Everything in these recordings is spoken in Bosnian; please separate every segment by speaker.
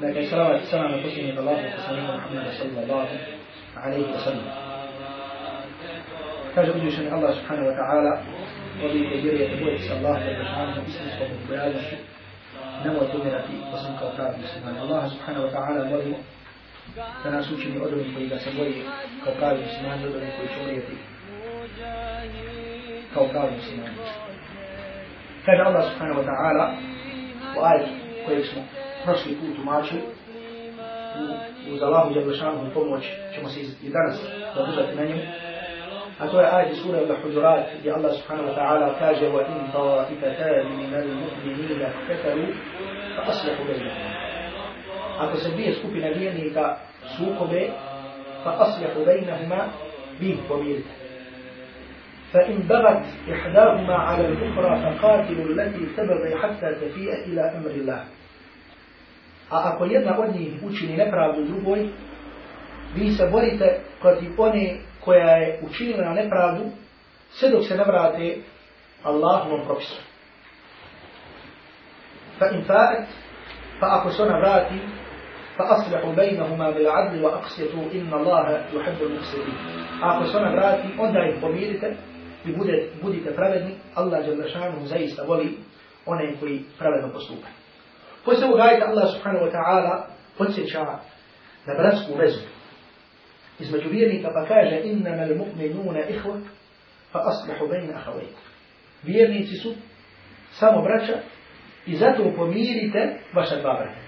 Speaker 1: لكن صلوات السلام الحسين الله وسلم محمد صلى الله عليه وسلم كاجب يشن الله سبحانه وتعالى وبي يجري يتبوي الله سبحانه وتعالى بيانا نمو تمرتي وسن كوتاب مسلمان الله سبحانه وتعالى molimo da nas učini od onih koji ga se boji kao pravi muslimani, od onih koji će umrijeti kao pravi muslimani. Kaže Allah subhanahu wa ta'ala u ajetu kojeg smo prošli put umačili, uz Allahu Đalešanu pomoć ćemo se i danas zadržati na njemu, a to je ajet iz sura Al-Hujurat gdje Allah subhanahu wa ta'ala kaže وَإِنْ طَوَائِفَتَانِ مِنَ الْمُؤْمِنِينَ اقْتَتَلُوا فَأَصْلِحُوا بَيْنَهُمَا Ako se dvije skupine vjernika sukobe, فَأَصْلِحُوا بَيْنَهُمَا bih pomirite. فإن بغت إحداهما على الأخرى فقاتلوا التي تبغي حتى تفيء إلى أمر الله. A ako jedna od njih učini nepravdu drugoj, vi se borite protiv one koja je učinila nepravdu, sve dok se ne vrate Allahovom propisu. Fa in fa'at, fa ako se ona vrati, fa aslihu bejnahuma bil adli wa aqsitu inna Allaha yuhibbu al-muqsitin. Ako se ona vrati, onda ih pomirite i bude, budite pravedni, Allah Đalešanu zaista voli one koji pravedno postupaju. Poslije ovog ajta Allah subhanahu wa ta'ala podsjeća na bratsku vezu između vjernika pa kaže innama al-mu'minuna ihwa fa aslihu bayna akhawaykum. Vjernici su samo braća i zato pomirite vaša dva brata.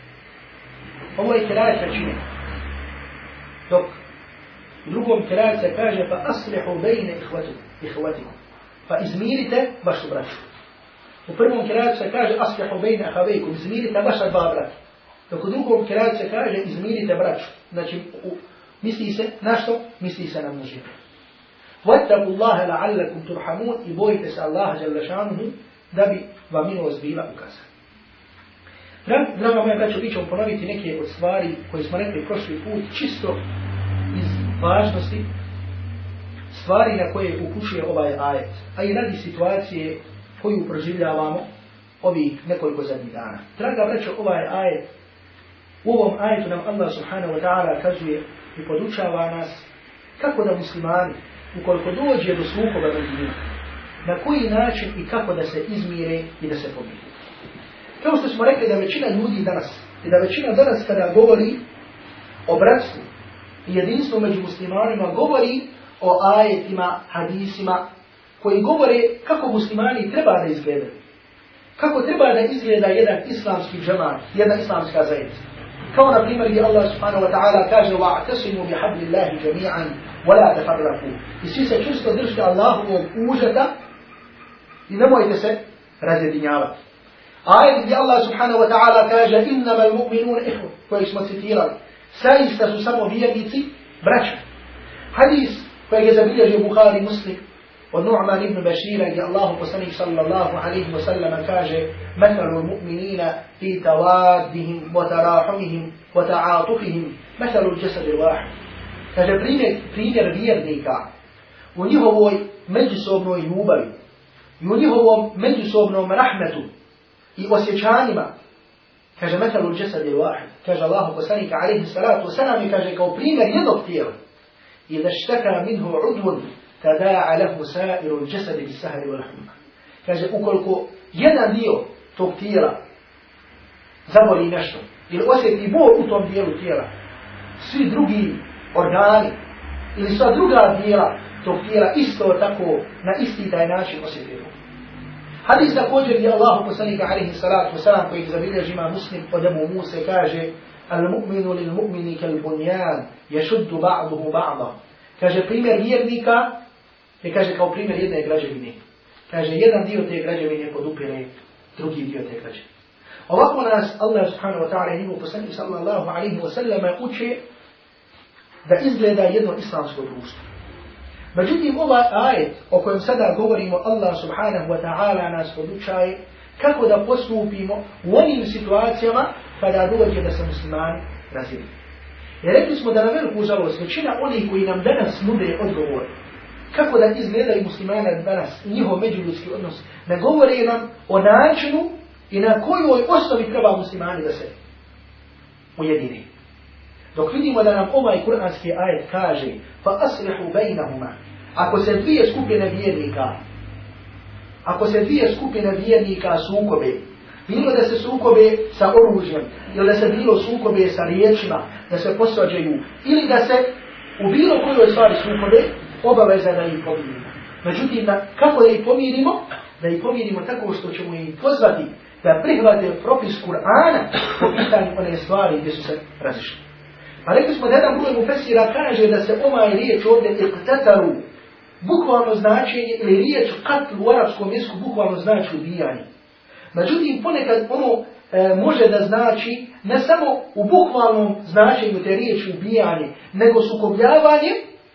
Speaker 1: Ovo je kirajet većine. Dok u drugom kirajet se kaže fa aslihu bayna ihwatikum. Pa izmirite vašu braću. U prvom kiraju se kaže aslihu bejna havejkum, Izmirite vaša dva brata. Dok u drugom kiraju se kaže izmirite braću. Znači u misli se na što? Misli se na množinu. Vattaku Allahe la'allakum turhamun i bojite se Allaha jalla da bi vam milost bila ukazana. Draga moja braćo, mi ćemo ponoviti neke od stvari koje smo rekli prošli put, čisto iz važnosti stvari na koje upućuje ovaj ajet, a i radi situacije koju proživljavamo ovih nekoliko zadnjih dana. Draga braćo, ovaj ajet, u ovom ajetu nam Allah subhanahu wa ta'ala kazuje i podučava nas kako da muslimani, ukoliko dođe do sluhova među njima, na koji način i kako da se izmire i da se pomire. Kao što smo rekli da većina ljudi danas, i da većina danas kada govori o bratstvu i jedinstvu među muslimanima, govori o ajetima, hadisima, koji govore kako muslimani treba da izgledaju. Kako treba da izgleda jedan islamski džemat, jedna islamska zajednica. Kao na primjer gdje Allah subhanahu wa ta'ala kaže وَاعْتَسِمُوا بِحَبْلِ اللَّهِ جَمِيعًا وَلَا تَفَرَّقُوا I svi se čusto držite Allahovog užeta i nemojte se razjedinjavati. Ajet gdje Allah subhanahu wa ta'ala kaže إِنَّمَا الْمُؤْمِنُونَ إِحْوَ koji smo citirali. Saista su samo vjernici, braća. Hadis kojeg je zabilježio Bukhari muslim ونعمان بن بشير رضي الله عنه صلى الله عليه وسلم كاج مثل المؤمنين في توادهم وتراحمهم وتعاطفهم. مثل الجسد الواحد. كاج بريمير بيرنيكا ونهو مجسوبن يوبري. ونهو مجسوبن رحمة وسيشانما كاج مثل الجسد الواحد. كاج الله وسلم عليه الصلاة والسلام كاج كو بريمير يدوك تيرا إذا اشتكى منه عضو tada'a lahu sa'iru džesad il sahari wal humma kaže ukoliko jedan dio tog tijela zaboli nešto ili osjeti bol u tom dijelu tijela svi drugi organi ili sva druga dijela tog tijela isto tako na isti taj način osjeti bol. Hadis također je Allah poslanika alaihi salatu wasalam koji zabilježi ima muslim od Ebu Musa kaže Al-mu'minu lil mu'mini kal bunjan ješuddu ba'duhu ba'da. Kaže primjer vjernika I kaže kao primjer jedne građevine. Kaže jedan dio te građevine podupire drugi dio te građevine. Ovako nas Allah subhanahu wa ta'ala i njegov poslanik sallallahu alaihi wa sallam uče da izgleda jedno islamsko društvo. Međutim, ovaj ajet o kojem sada govorimo, Allah subhanahu wa ta'ala nas podučaje kako da postupimo u onim situacijama kada dođe da se muslimani razili. Jer rekli smo da na veliku žalost većina onih koji nam danas nude odgovor kako da izgledaju muslimani danas? Njihov međuljudski odnos, ne govore nam o načinu i na kojoj osnovi treba muslimani da se ujedini. Dok vidimo da nam ovaj kuranski ajet kaže fa aslihu bejnahuma ako se dvije skupine vjernika ako se dvije skupine vjernika sukobe bilo da se sukobe sa oružjem ili da se bilo sukobe sa riječima da se posvađaju ili da se u bilo kojoj stvari sukobe obaveza da ih pomirimo. Međutim, da, kako da ih pomirimo? Da ih pomirimo tako što ćemo ih pozvati da prihvate propis Kur'ana po pitanju one stvari gdje su se razišli. A rekli smo da jedan broj mu fesira kaže da se ovaj riječ ovdje iqtataru bukvalno značenje ili riječ katl u arapskom jesku bukvalno znači ubijanje. Međutim, ponekad ono e, može da znači ne samo u bukvalnom značenju te riječi ubijanje, nego sukobljavanje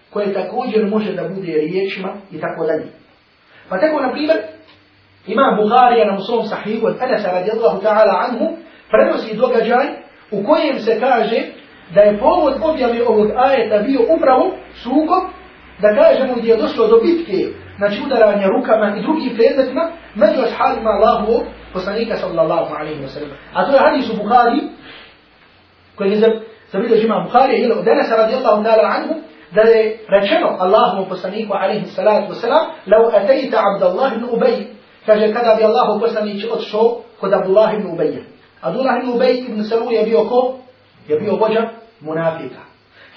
Speaker 1: koje također može da bude riječima i tako dalje. Pa tako, na primjer, Imam Buharija na svom sahihu od Anasa radijallahu ta'ala anhu prenosi događaj u kojem se kaže da je povod objave ovog ajeta bio upravo sukob da kažemo gdje je došlo do bitke znači udaranja rukama i drugim predmetima među ashabima Allahu poslanika sallallahu alaihi wa sallam. A to je hadis u Bukhari koji je zabilježi imam Bukhari ili od Anasa radijallahu ta'ala anhu da je rečeno Allahu poslaniku alaihi salatu wa sallam lau atejta Abdallah ibn Ubay kaže kada bi Allahu poslanić odšao kod Abdullah ibn Ubay. Abdullah ibn Ubay ibn Salul je bio ko? Je bio vođa munafika.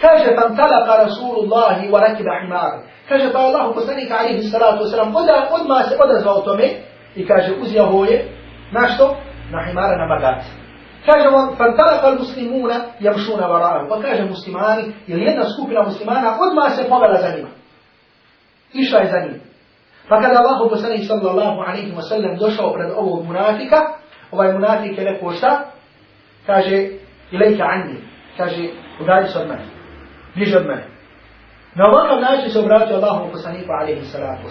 Speaker 1: Kaže tam talaka Rasulullahi wa rakiba himar. Kaže pa Allahu poslanik alaihi salatu wa sallam odmah se odazvao tome i kaže uzjaho je na što? Na himara na bagac. Kaže on, al muslimuna jamšuna vara'ahu. Pa kaže muslimani, ili jedna skupina muslimana odmah se povela za njima. Išla je za njim. Pa kada Allah poslanih sallallahu alaihi wa sallam došao pred ovog munafika, ovaj munafik je rekao šta? Kaže, ilajka anni. Kaže, udalji se od mene. Bliže od mene. Na ovakav način se obratio Allahu poslaniku alaihi wa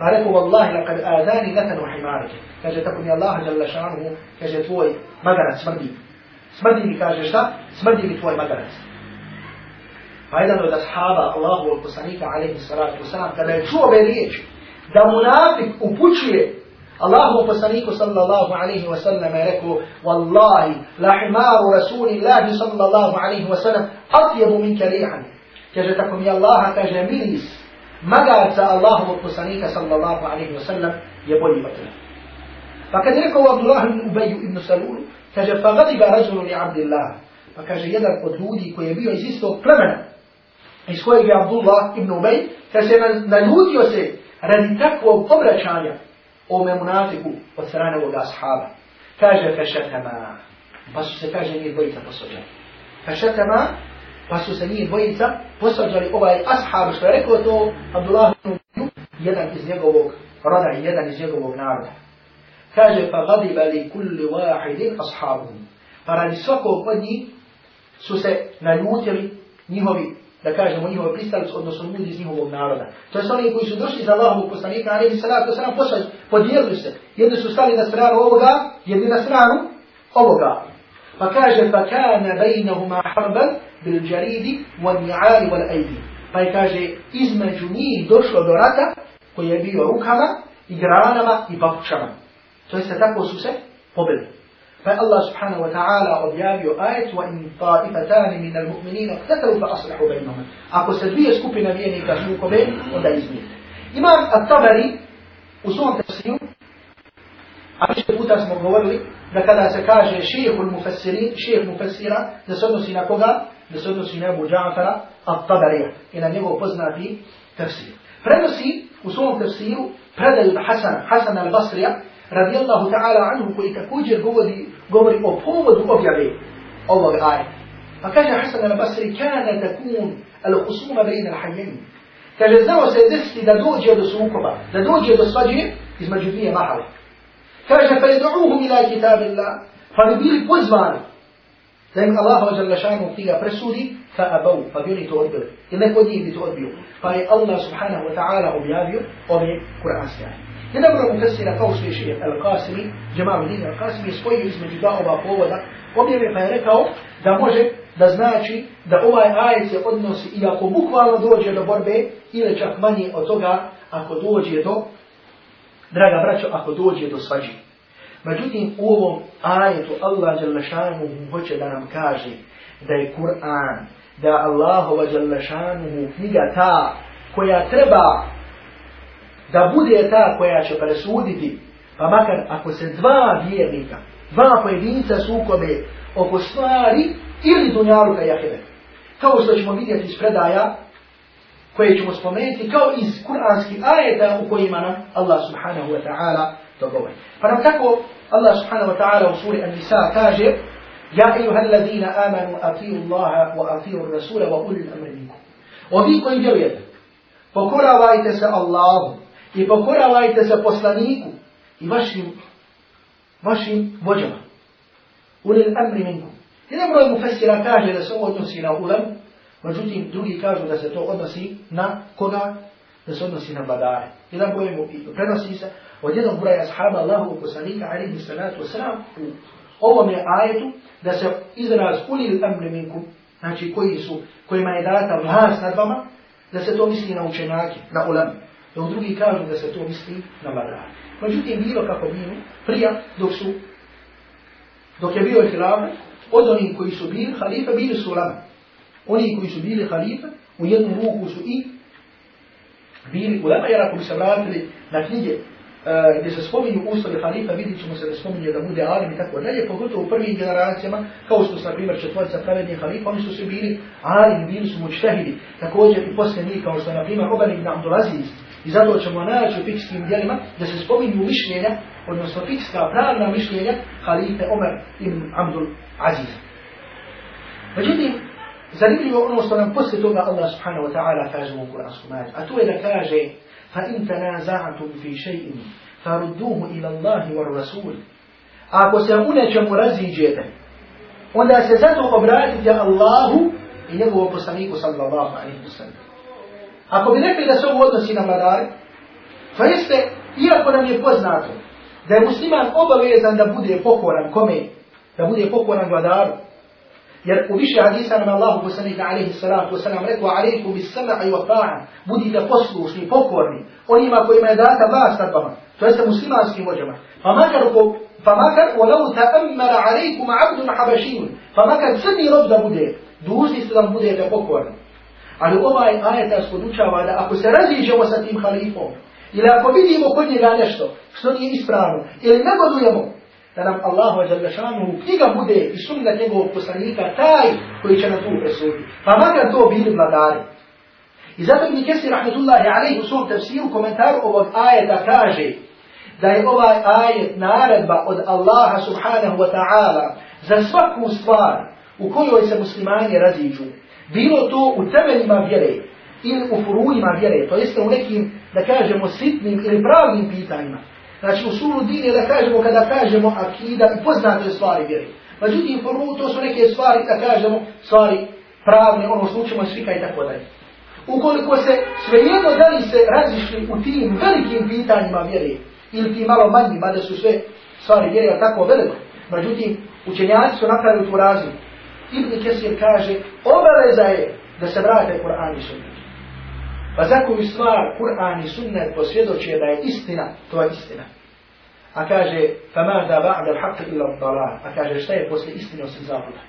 Speaker 1: فارك والله لقد آذاني ذكر وحمارك. كجتكم يا الله جل شأنه كجتوي مدرس سمدي سمدي كاجشتا سمدي بتوي مدرس فإذا لو أصحاب الله والقصانيك عليه الصلاة والسلام كما يتشوه بريج دا منافق وبوشي الله وقصانيك صلى الله عليه وسلم يركو والله لحمار رسول الله صلى الله عليه وسلم أطيب منك ريعا كجتكم يا الله كجميلس magarca Allahu poslanika sallallahu alaihi wa sallam je bolji od tebe. Pa kad je rekao Abdullah ibn Ubeju ibn Salul, kaže, fa gadiba rađulu li Abdillah. Pa kaže, jedan od ljudi koji je bio iz istog plemena, iz kojeg je Abdullah ibn Ubej, kaže, naljutio se radi takvog obraćanja ome munafiku od strane ovog ashaba. Kaže fešetama, pa su se, kaže, nije dvojica posvađali. Fešetama, pa su se nije dvojica posvađali ovaj ashab, što je rekao to Abdullah jedan iz njegovog roda i jedan iz njegovog naroda. Kaže, pa gadiba li kulli wahidin ashabuhum. Pa radi svakog od njih su se naljutili njihovi da kažemo njihove pristalice, odnosno ljudi iz njihovog naroda. To je oni koji su došli za Allahovog poslanika, ali se salatu wasalam poslali, podijelili se. Jedni su stali na stranu ovoga, jedni na stranu ovoga. Bil džaridi wal ni'ali wal ajdi. Pa je kaže, između njih došlo do rata koji je bio rukama i granama i papučama. To jeste tako su se pobili. Pa Allah subhanahu wa ta'ala objavio ajet wa in ta'ifatani min al-mu'minina ktatalu fa aslihu bainahum. Ako se dvije skupine vjernika sukobe, onda izmirite. Imam At-Tabari u svom tefsiru, a više puta smo govorili da kada se kaže šehul mufassirin, šeh mufassira, da se odnosi na koga? Da se odnosi na Abu Ja'fara At-Tabarija i na njegov poznati tefsir. Prenosi u svom tefsiru predaju Hasan, Hasan al-Basrija, radijallahu ta'ala anhu koji također govori, govori o povodu objave ovog ajeta. Pa kaže Hasan al-Basri, kana takun al-husuma bejna al-hajjeni. Kaže, znao se desiti da dođe do sukoba, da dođe do svađe između dvije mahale. Kaže, fa jedu'uhum ila kitab Allah, pa bi bili pozvani da im Allah wa jalla šanu tiga presudi, fa abav, pa bi oni to odbili. I neko od njih bi to odbio. Pa je Allah subhanahu wa ta'ala objavio ove kuranske ajete. Jedan broj mufessira kao što je šijeh Al-Qasimi, Džemal Din Al-Qasimi je spojio između dva ova povoda objave pa je rekao da može da znači da ovaj ajet se odnosi i ako bukvalno dođe do borbe ili čak manje od toga ako dođe do, draga braćo, ako dođe do svađi. Međutim, u ovom ajetu Allah Đalešanu hoće da nam kaže da je Kur'an, da Allahova Đalešanu knjiga ta koja treba da bude ta koja će presuditi, pa makar ako se dva vjernika, dva pojedinca sukobe oko stvari ili dunjaluka i ahireta. Kao što ćemo vidjeti iz predaja koje ćemo spomenuti kao iz kuranskih ajeta u kojima nam Allah subhanahu wa ta'ala to govori. Pa nam tako Allah subhanahu wa ta'ala u suri An-Nisa kaže Ja ejuha alladhina amanu atiju Allaha wa atiju Rasula wa ulil amriniku. Ovi koji vjerujete, pokoravajte se Allahu i pokoravajte se poslaniku i vašim, vašim vođama. Ulil amri minkum. Jedan broj mufessira kaže da se ovo odnosi na ulam, međutim drugi kažu da se to odnosi na koga? Da se odnosi na vladare. Jedan broj mu prenosi se od jednog broja ashaba Allahu poslanika alaihi salatu wasalam u ovom je ajetu da se izraz ulil amri minkum, znači koji su, kojima je data vlast nad vama, da se to misli na učenjake, na ulam. Dok drugi kažu da se to misli na vladare. Međutim, bilo kako bilo, prija dok su, dok je bio hilamet, od onih koji su bili halifa, bili su ulama. Oni koji su bili halife, u jednu ruku su i bili ulama, jer ako bi se vratili na knjige uh, gdje se spominju uslovi halifa, vidit ćemo se da spominje da bude alim i tako dalje, pogotovo u prvim generacijama, kao što su, na primjer, četvorica pravednih halifa, oni su svi bili alim, bili su mučtehidi, također i poslije njih, kao što je, na primjer, Oban ibn Abdulaziz, I zato ćemo naći u fikskim dijelima da se spominju mišljenja, odnosno fikska pravna mišljenja halife Omer ibn Abdul Aziz. Međutim, zanimljivo ono što nam poslije toga Allah subhanahu wa ta'ala kaže u Kur'ansku mađu, a to je da kaže tanaza'atum fi shay'in farudduhu ila Allahi wa rasul. Ako se u nečemu raziđete, onda se zato obratite Allahu i njegovom poslaniku sallallahu alaihi wa sallam. Ako bi rekli da se ovo odnosi na vladare, to jeste, iako nam je poznato da je musliman obavezan da bude pokoran kome, da bude pokoran vladaru, jer u više hadisa nam Allahu poslanika alaihi salatu wasalam rekao alaikum bis sama'a i wata'a, budite poslušni, pokorni, onima kojima je data vlast nad vama, to jeste muslimanskim vođama. Pa makar, ko pa makar, walau ta'ammara alaikum abdun habašin, pa makar crni rob da bude, dužni ste da budete pokorni. Ali ovaj ajet nas podučava da ako se raziđemo sa tim halifom, ili ako vidimo kod njega nešto što nije ispravno, ili negodujemo, da nam Allah wa Đalešanu knjiga bude i sunna njegovog poslanika taj koji će na tu presuditi. Pa makar to bili vladari. I zato Ibn Kesir rahmetullahi alaihi u svom tefsiru komentaru ovog ajeta kaže da je ovaj ajet naredba od Allaha subhanahu wa ta'ala za svaku stvar u kojoj se muslimani raziđu. Bilo to u temeljima vjere ili u furujima vjere, to jeste u nekim, da kažemo, sitnim ili pravnim pitanjima. Znači u suru je da kažemo kada kažemo akida i poznate stvari vjeri. Međutim, furu to su neke stvari, da kažemo, stvari pravne, ono što svika i tako dalje. Ukoliko se svejedno da li se razišli u tim velikim pitanjima vjeri ili ti malo manji, mada su sve stvari vjere, tako veliko. Međutim, učenjaci su napravili tu razliku. Ibn Kesir kaže, obaveza je da se vrate Kur'an i sunnet. Pa za koju stvar Kur'an i sunnet posvjedoče da je istina, to je istina. A kaže, fa ma da ba'da l'haqqa illa dalal. A kaže, šta je posle istine osim zabuda?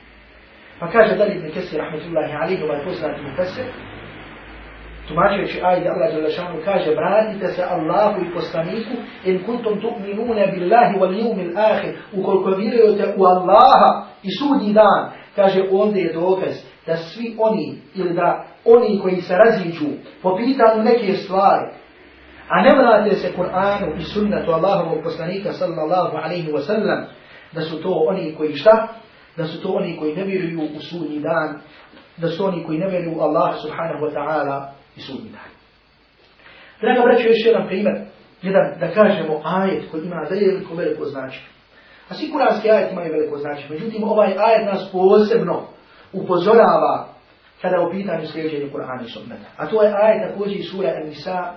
Speaker 1: Pa kaže dalje Ibn Kesir, rahmetullahi alihi, ovaj poznati mufesir, tumačujući ajde Allah Đelešanu kaže branite se Allahu i poslaniku in kuntum tu'minune billahi wal yawmil akhir ukoliko vjerujete u Allaha i sudnji dan kaže ovdje je dokaz da svi oni ili da oni koji se raziđu po pitanju neke stvari a ne vrate se Kur'anu i sunnatu Allahovog poslanika sallallahu alaihi wa sallam da su to oni koji šta? Da su to oni koji ne vjeruju u sudnji dan da su oni koji ne vjeruju u Allah subhanahu wa ta'ala i sudnji dan. Draga braću, još jedan primjer, jedan, da kažemo, ajet koji ima veliko, veliko značenje. A svi kuranski ajet imaju veliko značenje. Međutim, ovaj ajet nas posebno upozorava kada u pitanju sljeđenju Kur'ana i sunnata. A to je ajet također sura An-Nisa,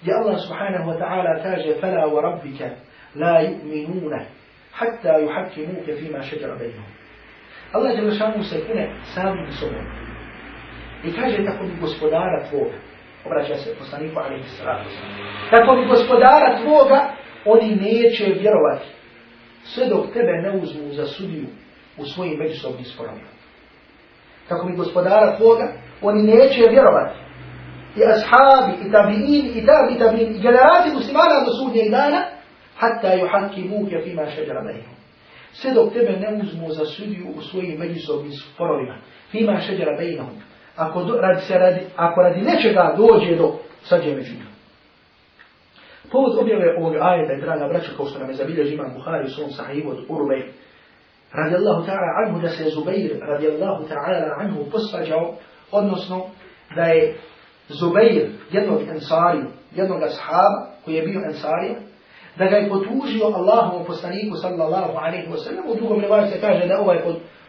Speaker 1: gdje Allah subhanahu wa ta'ala kaže فَلَا وَرَبِّكَ لَا يُؤْمِنُونَ حَتَّى يُحَكِّمُوكَ فِي مَا شَجَرَ بَيْنُهُمْ Allah je šanu se kune samim sobom. I kaže tako bi gospodara tvoga, obraća se poslaniku alaihi sallatu Tako bi gospodara tvoga, oni neće vjerovati sve dok tebe ne uzmu za sudiju u svojim međusobnim sporovima. Kako mi gospodara tvoga, oni neće vjerovati. I ashabi, i tabiini, i tabi i tabiini, i generacije muslimana do sudnjeg dana, hatta juhaki muke fima šeđara bejhom. Sve dok tebe ne uzmu za sudiju u svojim međusobnim sporovima, fima šeđara bejhom. Ako, do, radi se radi, ako radi nečega dođe do sađe među njima. Povod objave ovog ajeta je, draga braća, kao što nam je zabilježi imam Buhari u svom sahivu od Urubej, radijallahu ta'ala anhu da se Zubair radijallahu ta'ala anhu posvađao, odnosno da je Zubair, jednog ensariju, jednog ashaba koji je bio ensarija, da ga je potužio Allahom poslaniku sallallahu alaihi wa sallam, u drugom revaju se kaže da ovaj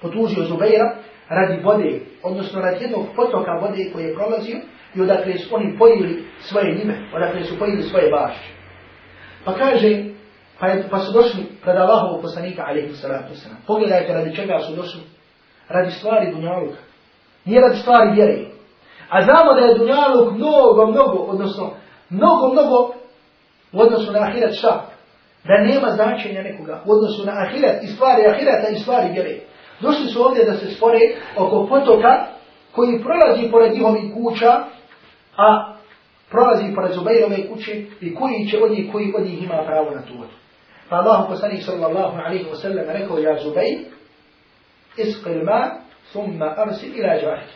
Speaker 1: potužio Zubaira radi vode, odnosno radi jednog potoka vode koji je prolazio i odakle su oni pojili svoje njime, odakle su pojili svoje bašće. Pa kaže, pa, je, pa su došli pred Allahovog poslanika, alaihi salatu wasalam. Pogledajte radi čega su došli. Radi stvari dunjaluka. Nije radi stvari vjere. A znamo da je dunjaluk mnogo, mnogo, odnosno, mnogo, mnogo u odnosu na ahiret šta? Da nema značenja nekoga u odnosu na ahiret i stvari ahireta i stvari vjere. Došli su ovdje da se spore oko potoka koji prolazi pored njihovih kuća, a prolazi pored Zubairove kuće i koji će od njih, koji od njih ima pravo na tu vodu. Pa Allah poslanik sallallahu alaihi wa sallam rekao, ja Zubair, isqil ma, thumma arsil ila jahki.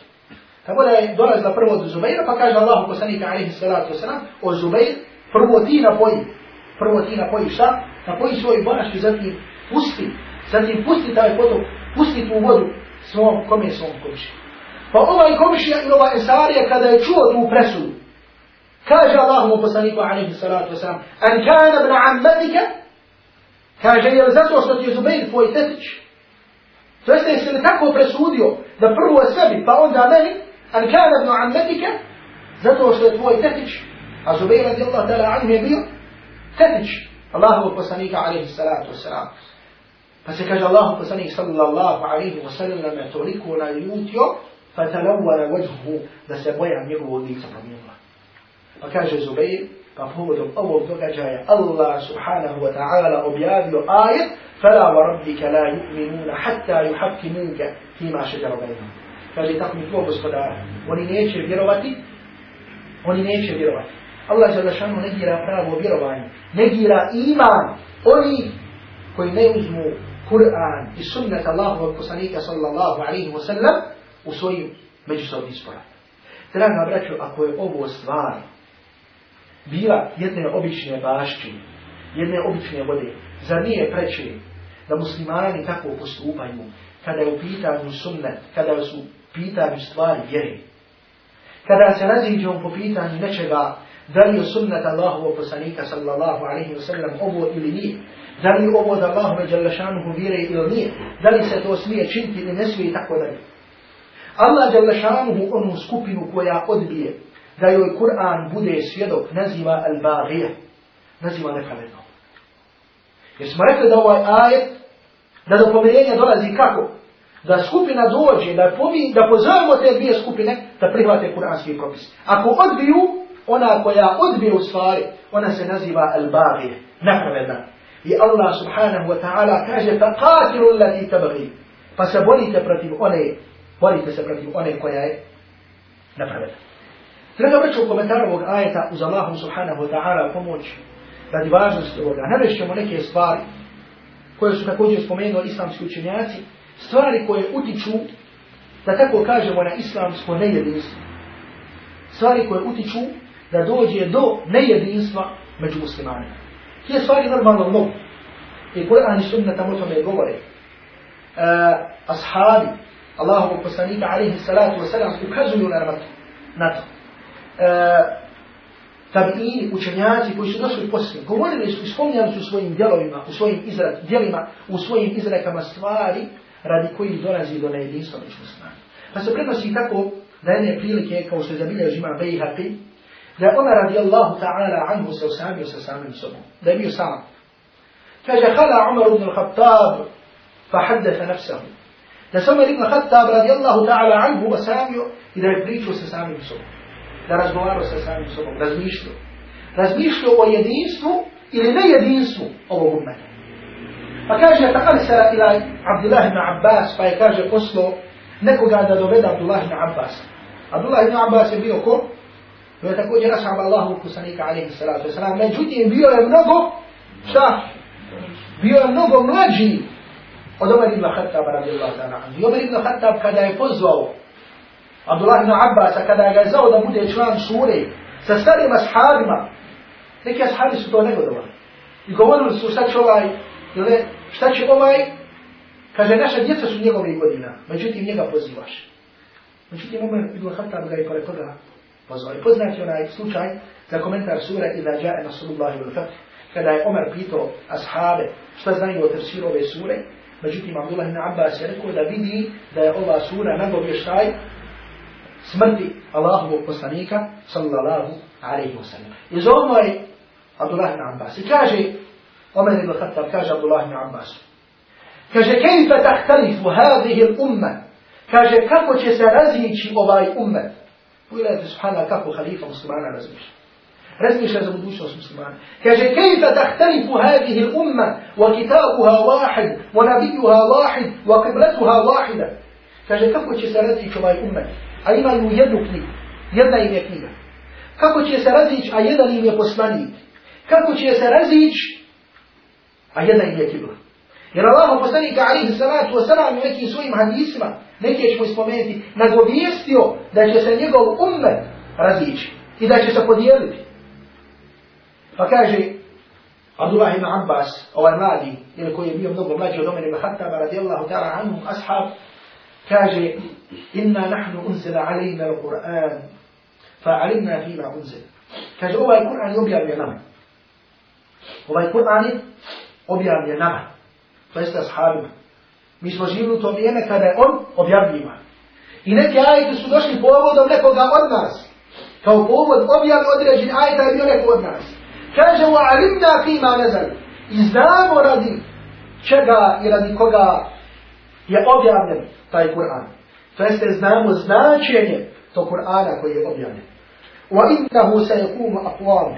Speaker 1: Tako da je dolazila prvo do Zubaira, pa kaže Allah poslanik alaihi salatu wa sallam, o Zubair, prvo ti napoji, prvo ti napoji šta? Napoji svoj bašću, zatim pusti, zatim pusti taj potok, pusti tu vodu svom, kome svom komši. Pa ovaj komšija i ova Esarija kada je čuo tu presudu, kaže Allah mu poslaniku alaihi salatu wasalam, an kana ibn ammatika, kaže, je li zato što ti je Zubair tvoj tetić? To jeste, jesi li tako presudio da prvo sebi, pa onda meni, an kana ibn ammatika, zato što je tvoj tetić, a Zubair radijallahu ta'ala anhu je bio tetić Allahu poslanika alaihi salatu wasalam. Pa se kaže Allahu poslanik sallallahu alaihi wa sallam je toliko naljutio, talawwala wajhuhu da se boja njegovog lica promijenila. Pa kaže Zubair, pa povodom ovog događaja Allah subhanahu wa ta'ala objavio ajet فلا وربك لا يؤمنون حتى يحكموك فيما شجر بينهم kaže tako mi tvoj gospodar oni neće vjerovati oni neće vjerovati Allah je zašanu negira pravo vjerovanje negira iman oni koji ne uzmu Kur'an i sunnet Allahovog poslanika sallallahu alaihi wa sallam u svojim međusobnim sporama. Draga braćo, ako je ovo stvar bila jedne obične bašči, jedne obične vode, za nije preče da muslimani tako postupaju kada je u pitanju sunnet, kada su u pitanju stvari vjere. Kada se raziđemo po pitanju nečega, da li je sunnet Allahovog poslanika sallallahu alaihi wa sallam ovo ili nije, da li ovo da Allahove djelašanuhu vire ili nije, da li se to smije činiti ili ne smije i tako dalje. Allah djelašanuhu onu skupinu koja odbije da joj Kur'an bude svjedok naziva al-Baghija, naziva nepravedno. Jer smo rekli da ovaj ajet, da do pomirenja dolazi kako? Da skupina dođe, da, pomi, da pozovemo te dvije skupine da prihvate kuranski propis. Ako odbiju, ona koja odbije u stvari, ona se naziva al-Baghija, nepravedna. I Allah subhanahu wa ta'ala kaže faqatilu allati tabghi. Pa se borite protiv one, borite se protiv one koja je napravljena. Treba već u komentaru ovog ajeta uz Allahom subhanahu wa ta'ala pomoć radi važnosti ovoga. Navešćemo neke stvari koje su također spomenuli islamski učenjaci, stvari koje utiču, da tako kažemo, na islamsko nejedinstvo. Stvari koje utiču da dođe do nejedinstva među muslimanima. Tije stvari normalno mogu. I Kur'an i sunna tamo tome govore. Uh, ashabi, Allahovog poslanika, alaihi salatu wasalam, ukazuju na, na to. E, Tabiini, učenjaci koji su došli poslije, govorili su i spominjali su svojim djelovima, u svojim izra, djelima, u svojim izrekama stvari radi kojih dolazi do nejedinstva među. Pa se prenosi tako da jedne prilike, kao što je zabilježio ima Bejhaqi, da je Omer radijallahu ta'ala anhu se osamio sa samim sobom. Da je bio sam. Kaže, hala Umar ibn al-Khattab fa haddatha nafsahu. Da se Omer ibn al-Khattab radijallahu ta'ala anhu osamio i da je pričao sa samim sobom. Da razgovarao sa samim sobom, razmišljao. Razmišljao o jedinstvu ili nejedinstvu ovog umeta. Pa kaže, ta alisara ila Abdullah ibn Abbas, pa je kaže poslo nekoga da dovede Abdullah ibn Abbas. Abdullah ibn Abbas je bio ko? To je također ashab Allahu kusanika alaihi salatu wasalam. Međutim, bio je mnogo, šta? Bio je mnogo mlađi od Omer ibn Khattab radijallahu ta'ala. I Omer ibn Khattab kada je pozvao Abdullah ibn Abbas, kada ga je zao da bude član sure, sa starim ashabima, neki ashabi su to negodovali. I govorili su šta će ovaj, ili šta će ovaj, kaže naša djeca su njegovih godina, međutim njega pozivaš. Međutim, Umar ibn Khattab ga je pored toga pozvao. I poznati onaj slučaj za komentar sura Ila jae Nasrullahi wal Fath, kada je Omer pitao ashabe šta znaju o tefsiru ove sure, međutim Abdullah ibn Abbas je rekao da vidi da je ova sura nagovještaj smrti Allahovog poslanika sallallahu alaihi wa sallam. I zovno je Abdullah ibn Abbas. I kaže, Omer ibn Khattab kaže Abdullah ibn Abbas, kaže, kejfe tahtalifu hadihi l'umma, kaže, kako će se razići ovaj ummet, Pogledajte subhana kako halifa muslimana razmišlja. Razmišlja za budućnost muslimana. Kaže, kejfa tahtalifu hadihi l'umma, wa kitabuha wahid, wa nabijuha wahid, wa qiblatuha wahida. Kaže, kako će se razići ovaj ummet? A imaju jednu knjigu. Jedna im je knjiga. Kako će se razići, a jedan im je poslanik? Kako će se razići, a jedna im je kibla? Jer Allah poslanika alihi salatu wasalam u nekim svojim hadisima, neke ćemo ispomenuti, nagovijestio da će se njegov ummet razići i da će se podijeliti. Pa kaže Abdullah ibn Abbas, ovaj mladi, ili koji je bio mnogo mlađi od Omer ibn Khattaba radijallahu ta'ala anhum, ashab, Inna nahnu unzila alejna al-Qur'an, fa alimna fima unzila. Kaže ovaj Kur'an je objavljen nama. Ovaj Kur'an je objavljen nama to jeste ashabima. Mi smo živili u to vrijeme kada je on objavljivan. I neki ajeti su došli povodom nekoga od nas. Kao povod objavi određen ajeta je bio neko od nas. Kaže, alimna fima nezal. I znamo radi čega i radi koga je objavljen taj Kur'an. To jeste znamo značenje to Kur'ana koji je objavljen. Wa innahu se yakunu aqwam.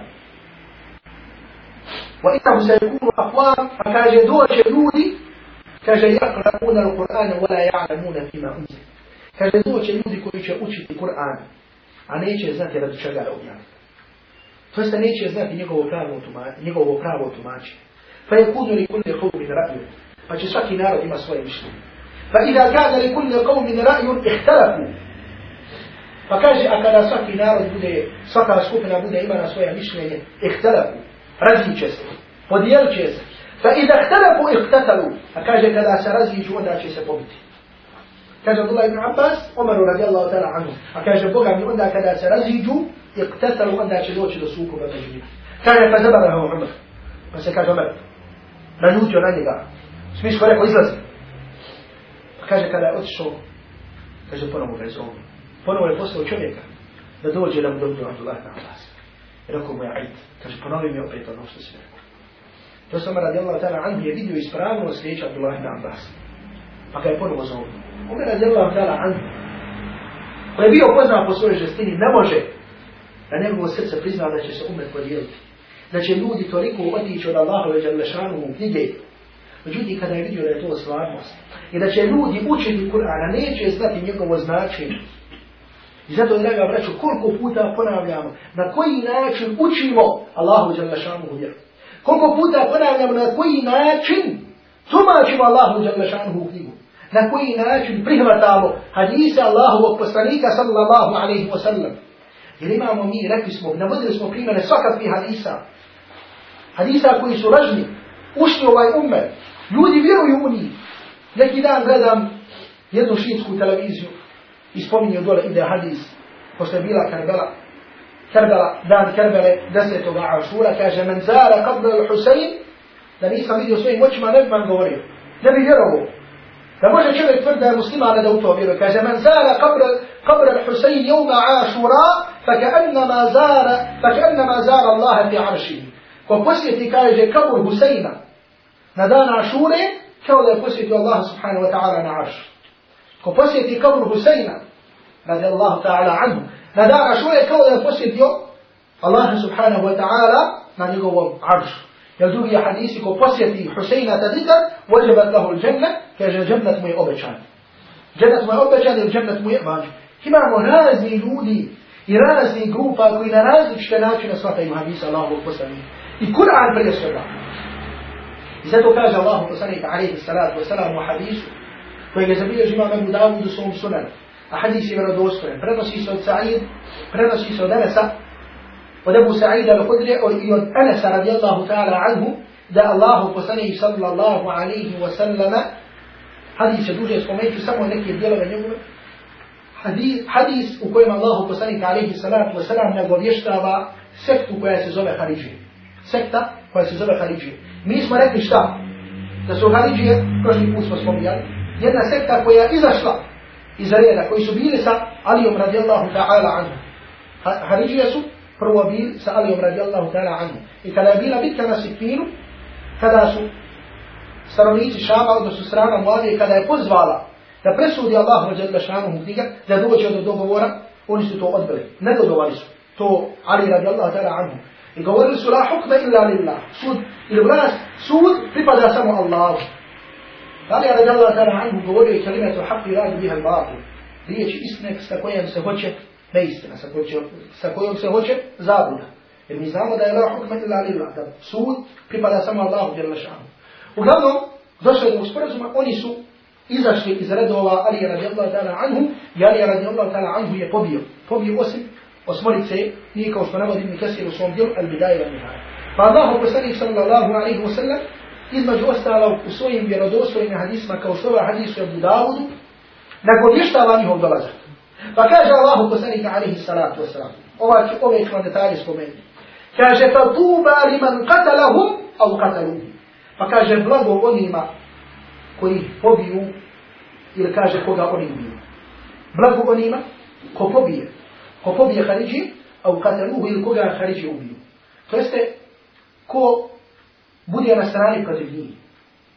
Speaker 1: وإنهم سيكونوا أقوام فكاجة دوشة لودي كاجة يقرؤون القرآن ولا يعلمون فيما أنزل كاجة دوشة لودي كويشة أوشي القرآن a neće znati radi čega je objaviti. To jeste neće znati njegovo pravo, njegovo pravo tumačenje. Pa je kudu li kulli qawmin ra'yu. Pa će svaki narod ima svoje mišljenje. فإذا كان لكل قوم رأي اختلفوا. فكاجي أكلا سكي نار بودي سكرا سكوبنا بودي إما نسويا مشلين اختلفوا. رجي جزء وديال جزء فإذا اختلفوا اقتتلوا. فكاجي كلا سرزي جودا جزء بودي كاجي عبد الله بن عباس عمر رضي الله تعالى عنه. فكاجي بوغا من عندها كلا سرزي جو اقتتلوا عند جزوج لسوكو بمجنين كاجي فزبره عمر. بس كاجي عمر. رنوجو نانيبا سميش فريق وإزلزي Kaže kada je otišao, kaže ponovo ga je zovno. Ponovo je poslao čovjeka da dođe da mu dobio Abdullah ibn Abbas. Rekao mu je Aid, Kaže, ponovi mi opet ono što si rekao. To sam radi Allah ta'ala anhu je vidio ispravno sljedeća Abdullah ibn Abbas. Pa ga je ponovo zove. Omer ono radi Allah ta'ala anhu, koji je bio poznao po svojoj žestini, ne može da njegovo srce prizna da će se umet podijeliti. Da će ljudi toliko otići od Allahove Đalešanu u knjige. Međutim, kada je vidio da je to stvarnost, i da će ljudi učiti Kur'an, neće znati njegovo značenje, I zato, draga braću, koliko puta ponavljamo, na koji način učimo Allahu Đalešanu u vjeru. Koliko puta ponavljamo na koji način tumačimo Allahu Đalešanu u knjigu. Na koji način prihvatamo hadise Allahovog poslanika sallallahu alaihi wa sallam. Jer imamo mi, rekli smo, navodili smo primjene svakakvih hadisa. Hadisa koji su lažni, ušli ovaj umet. Ljudi vjeruju u njih. Neki dan gledam jednu šiitsku televiziju i spominje dole ide hadis, pošto je bila Karbela, Karbela, dan Karbele, desetoga Ašura, kaže, men zara qabla al-Husayn, da nisam vidio svojim očima, ne bi man govorio, ne bi vjerovo. Da može čovjek tvrd da je musliman da u to vjeruje. Kaže, men zara qabla al-Husayn jevma Ašura, فكأنما زار فكأنما زار الله في عرشه ko posjeti kaže kabur Husajna na dan Ašure kao da je posjetio Allah subhanahu wa ta'ala na aršu ko posjeti kabur Husajna, radi Allahu ta'ala anhu, na dana šuje kao da je posjetio Allah subhanahu wa ta'ala na njegovom aršu. Jel drugi hadisi ko posjeti Huseina tadikar, vođebat lahu l-đenna, kaže džennet mu je obećan. Džennet mu je obećan ili džennet mu je vađu. Imamo razni ljudi i razni grupa koji na različite načine shvataju hadisa Allahovog poslanika. I Kur'an prije svega. Zato kaže Allahu poslanika alaihi salatu wasalam u hadisu koji je zabilježi imam Abu Dawud u svom sunanu. A hadis je vjerodostojen. Prenosi se od Sa'id, prenosi se od Anasa, od Abu Sa'ida al-Hudri i od Anasa radijallahu ta'ala anhu, da Allahu poslanik sallallahu alaihi wa sallama, hadis je duže spomenuti samo neke dijelove njegove, hadis, hadis u kojem Allahu poslanik alaihi salatu wa sallam nagovještava sektu koja se zove Haridžije. Sekta koja se zove Haridžije. Mi smo rekli šta? Da su Haridžije, prošli put smo spominjali, jedna sekta koja je izašla iz reda, koji su bili sa Alijom radijallahu ta'ala anhu. Haridžije su prvo bili sa Alijom radijallahu ta'ala anhu. I kada je bila bitka na Sifinu, kada su stanovnici Šama, odnosno strana Muadije, kada je pozvala da presudi Allah dželle ta'ala anhu knjiga, da dođe do dogovora, oni su to odbili. Ne dodovali su. To Ali radijallahu ta'ala anhu. I govorili su la hukme illa lillah. Sud ili vlast, sud pripada samo Allahu. Ali Ali radijallahu ta'ala anhu govorio i kalimetu haqqi radi biha al-batil. Riječ istine sa kojom se hoće neistina, sa, kojom, sa kojom se hoće zabuda. Jer mi znamo da je la hukme illa lillah, da sud pripada samo Allahu jalla šanu. Uglavnom, došli do sporazuma, oni su izašli iz redova Ali radijallahu ta'ala anhu i Ali radijallahu ta'ala anhu je pobio. Pobio osim osmorice, nije kao što navodim mi kasir u svom dijelu, al-bidaje wa nihaj. Pa Allah poslanih sallallahu alaihi wa sallam, između ostalo u svojim vjerodostojnim hadisma, kao što ova hadisu je Budavudu, nagovještava njihov dolazak. Pa kaže Allah poslanih alaihi salatu wa sallam, ova će ove ću vam detalje spomenuti. Kaže, fa tuba li man qatalahum, au qataluhum. Pa kaže, blago onima koji pobiju, ili kaže koga oni ubiju. Blago onima ko pobije, ko pobije Haridži, a u kataluhu ili koga Haridži ubiju. To jeste, ko bude na strani protiv njih.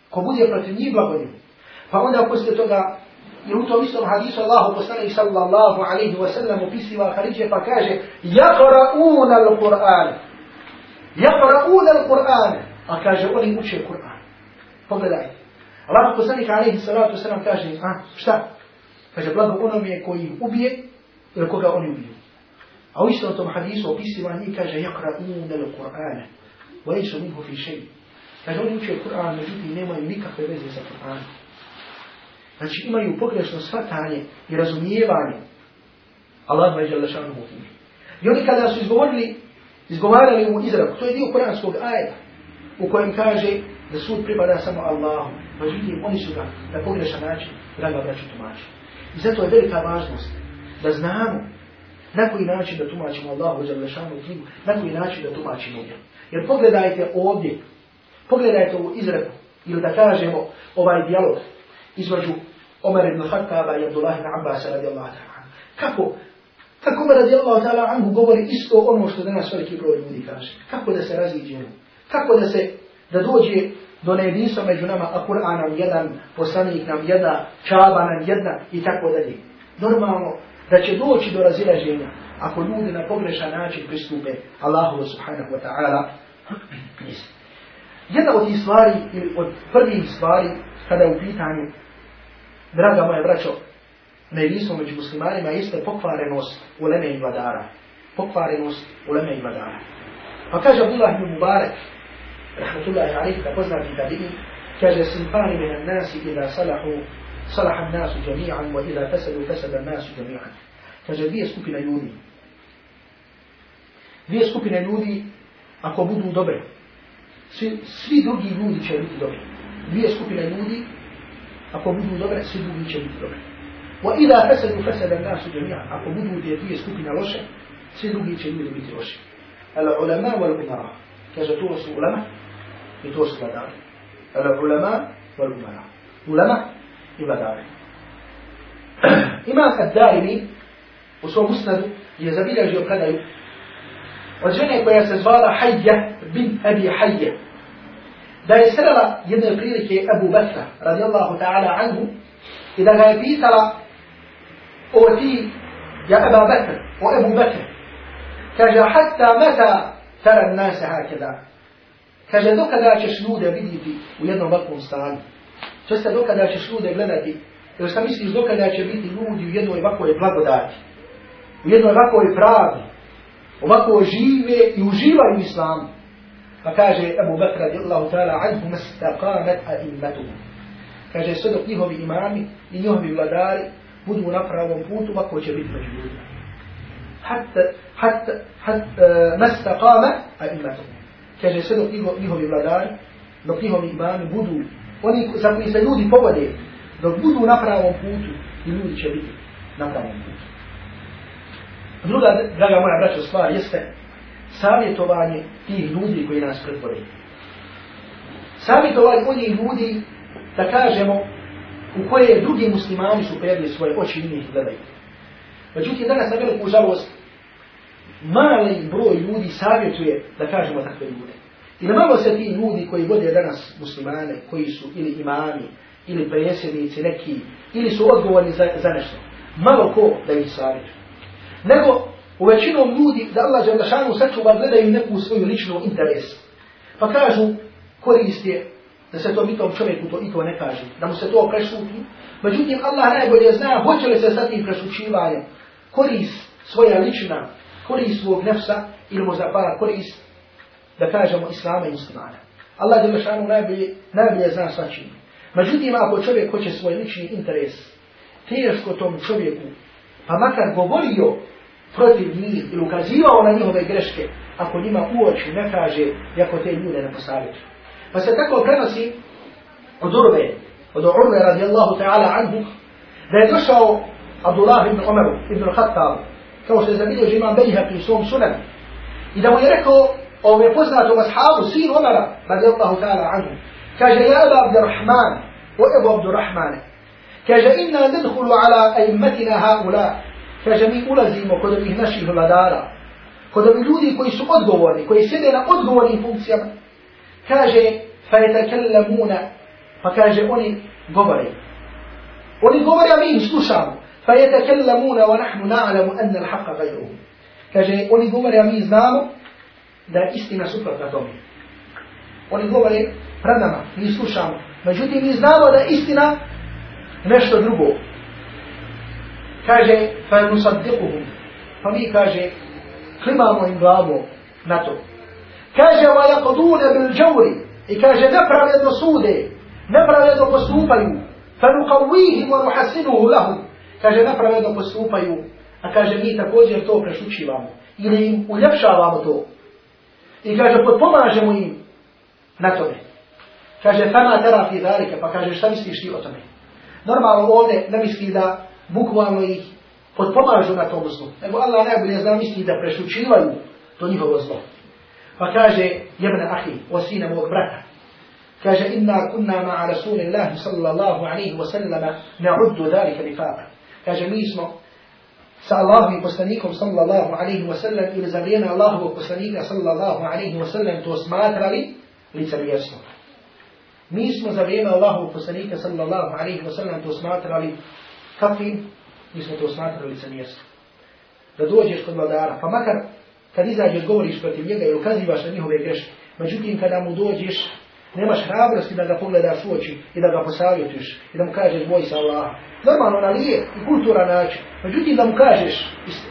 Speaker 1: Ko bude protiv njih, blago. Pa onda poslije toga, i u tom istom hadisu Allahu poslanih sallallahu alaihi wa sallam upisiva Haridže pa kaže Jakra'una al-Qur'an. Jakra'una al-Qur'an. A kaže, oni uče Kur'an. Pogledajte. Allah poslanik alaihi sallatu wa sallam kaže, a, šta? Kaže, blago onome koji ubije, ili koga oni ubiju. A u istom tom hadisu opisiva njih kaže yakra'un al-Qur'ana wa laysa minhu fi shay. Kaže oni uče Kur'an, međutim nemaju nikakve veze sa Kur'anom. Znači imaju pogrešno shvatanje i razumijevanje Allah ma iđala šanu mu I oni kada su izgovorili, izgovarali u izraku, to je dio Kur'anskog ajeta, u kojem kaže da sud pripada samo Allahu. Međutim, oni su ga na pogrešan način, draga braću tumači. I zato je velika važnost da znamo na koji način da tumačimo Allahu Đalešanu knjigu, na koji način da tumačimo nju. Jer pogledajte ovdje, pogledajte ovu izreku, ili da kažemo ovaj dijalog između Omer ibn Khattaba i Abdullah ibn Abbas radijallahu ta'ala. Kako? Kako Omer radijallahu ta'ala anhu govori isto ono što danas veliki broj ljudi kaže. Kako da se raziđemo? Kako da se, da dođe do nejedinstva među nama, a Kur'an nam jedan, poslanik nam jedna, čaba nam jedna i tako dalje. Normalno, da će doći do razilaženja ako ljudi na pogrešan način pristupe Allahu subhanahu wa ta'ala. Jedna od tih stvari, ili od prvih stvari, kada je u pitanju, draga moja braćo, ne jedinstvo među muslimanima, jeste pokvarenost uleme i vladara. Pokvarenost uleme i vladara. Pa kaže Abdullah ibn Mubarak, rahmatullahi alaih, da poznati da vidi, kaže, simpani minan nasi ila salahu صلح الناس جميعا وإذا فسدوا فسد الناس جميعا kaže dvije skupine ljudi dvije skupine ljudi ako budu dobre svi, svi drugi ljudi će biti dobri dvije skupine ljudi ako budu dobre svi drugi će biti dobri idha fasadu fasada an-nas jami'an ako budu te dvije skupine loše svi drugi će ljudi biti loši al ulama wal umara kaže to su ulama i to su vladari al ulama wal umara ulama vladare. Imam Ad-Darimi u svom usnadu je zabilježio predaju od žene koja se zvala Hajja bin Abi Hajja. Da je srela jedne prilike Abu Bakra radijallahu ta'ala anhu i da ga je pitala o ti ja Aba Bakr, o Abu Bakr. Kaže, hatta mata tara nase hakeda. Kaže, dokada ćeš ljude vidjeti u jednom ovakvom stanju? To se dokada ćeš ljude gledati? Jer šta misliš dokada će biti ljudi u jednoj ovakvoj blagodati? U jednoj ovakvoj pravdi? Ovako žive i uživaju u islamu. Pa kaže Abu Bakr radijallahu ta'ala anhu mastaqamat a'immatuhum. Kaže sve dok njihovi imami i njihovi vladari budu na pravom putu, ovako će biti među ljudima. Hatta, hatta, hatta, eh, uh, mastaqama a'immatuhum. Kaže sve dok njihovi vladari, dok njihovi imami budu, oni za koji se ljudi povode, dok budu na pravom putu, i ljudi će biti na pravom putu. Druga, draga moja braća, stvar jeste savjetovanje tih ljudi koji nas predvode. Savjetovanje onih ljudi, da kažemo, u koje drugi muslimani su predli svoje oči i njih gledaju. Međutim, danas na veliku žalost, mali broj ljudi savjetuje, da kažemo, takve ljude. I na malo se ti ljudi koji vode danas muslimane, koji su ili imami, ili presjednici neki, ili su odgovorni za, za nešto, malo ko da ih savjetuje. Nego U većinom ljudi da Allah žele sačuva gledaju neku svoju ličnu interes. Pa kažu korist je da se to mi tom čovjeku to i to ne kaže, da mu se to prešuti. Međutim, Allah najbolje zna hoće li se sa tim prešućivanjem korist svoja lična, korist svog nefsa ili možda pa korist da kažemo islama i muslimana. Allah žele šanu najbolje, najbolje zna svačim. Međutim, ako čovjek hoće svoj lični interes, teško tom čovjeku, pa makar govorio protiv njih ili ukazivao na njihove greške, ako njima uoči ne kaže, jako te ljude ne posavjeću. Pa se tako prenosi od Urve, od Urve radijallahu ta'ala anhu, da je došao Abdullah ibn Umar ibn Khattab, kao što je zabilio imam Bejhaq u svom sunan, i da mu je rekao ovom je poznatom ashabu, sin Umara radijallahu ta'ala anhu, kaže, ja Aba Abdurrahman, o Ebu Abdurrahmane, kaže, inna nidhulu ala aimmatina haula, kaže mi ulazimo kod ovih naših vladara, kod ovih ljudi koji su odgovorni, koji sjede na odgovornim funkcijama, kaže, fa je takellamuna, pa kaže, oni govore. Oni govore, a mi im slušamo. Fa je takellamuna, wa nahnu na'lamu anna l'haqqa gajruhu. Kaže, oni govore, a mi znamo da je istina suprotna tome. Oni govore pred mi slušamo. Međutim, mi znamo da je istina nešto drugo. Kaže fa nusaddiquhum. Pa mi kaže klimamo im glavu na to. Kaže wa yakudune bil džavri. i kaže nepravedno sude nepravedno postupaju. Fa nuqawihim wa nuhasinuhu lahum. Kaže nepravedno postupaju. A kaže mi također to prešučivamo ili im uljepšavamo to i kaže potpomažemo im na tome kaže fama tera fi zalike pa kaže šta misliš ti o tome normalno ovdje ne misli da bukvalno ih potpomažu na tom zlu. Nego Allah najbolje zna misli da prešučivaju to njihovo zlo. Pa kaže, jebne ahi, o sine mog brata, kaže, inna kunna ma'a rasulillahi sallallahu alaihi wa sallama na'uddu dalika nifaka. Kaže, mi smo sa Allahom i poslanikom sallallahu alaihi wa sallam ili za vrijeme Allahovog poslanika sallallahu alaihi wa sallam to smatrali licemjerstvo. Mi smo za vrijeme Allahovog poslanika sallallahu alaihi wa sallam to smatrali kakvim? Mi smo to smatrali mjesto. Da dođeš kod vladara, pa makar kad izađeš govoriš protiv njega i ukazivaš na njihove greške, međutim kada mu dođeš, nemaš hrabrosti da ga pogledaš u oči i da ga posavjetuješ i da mu kažeš boj sa Allah. Normalno na lijep i kultura način, međutim da mu kažeš isto.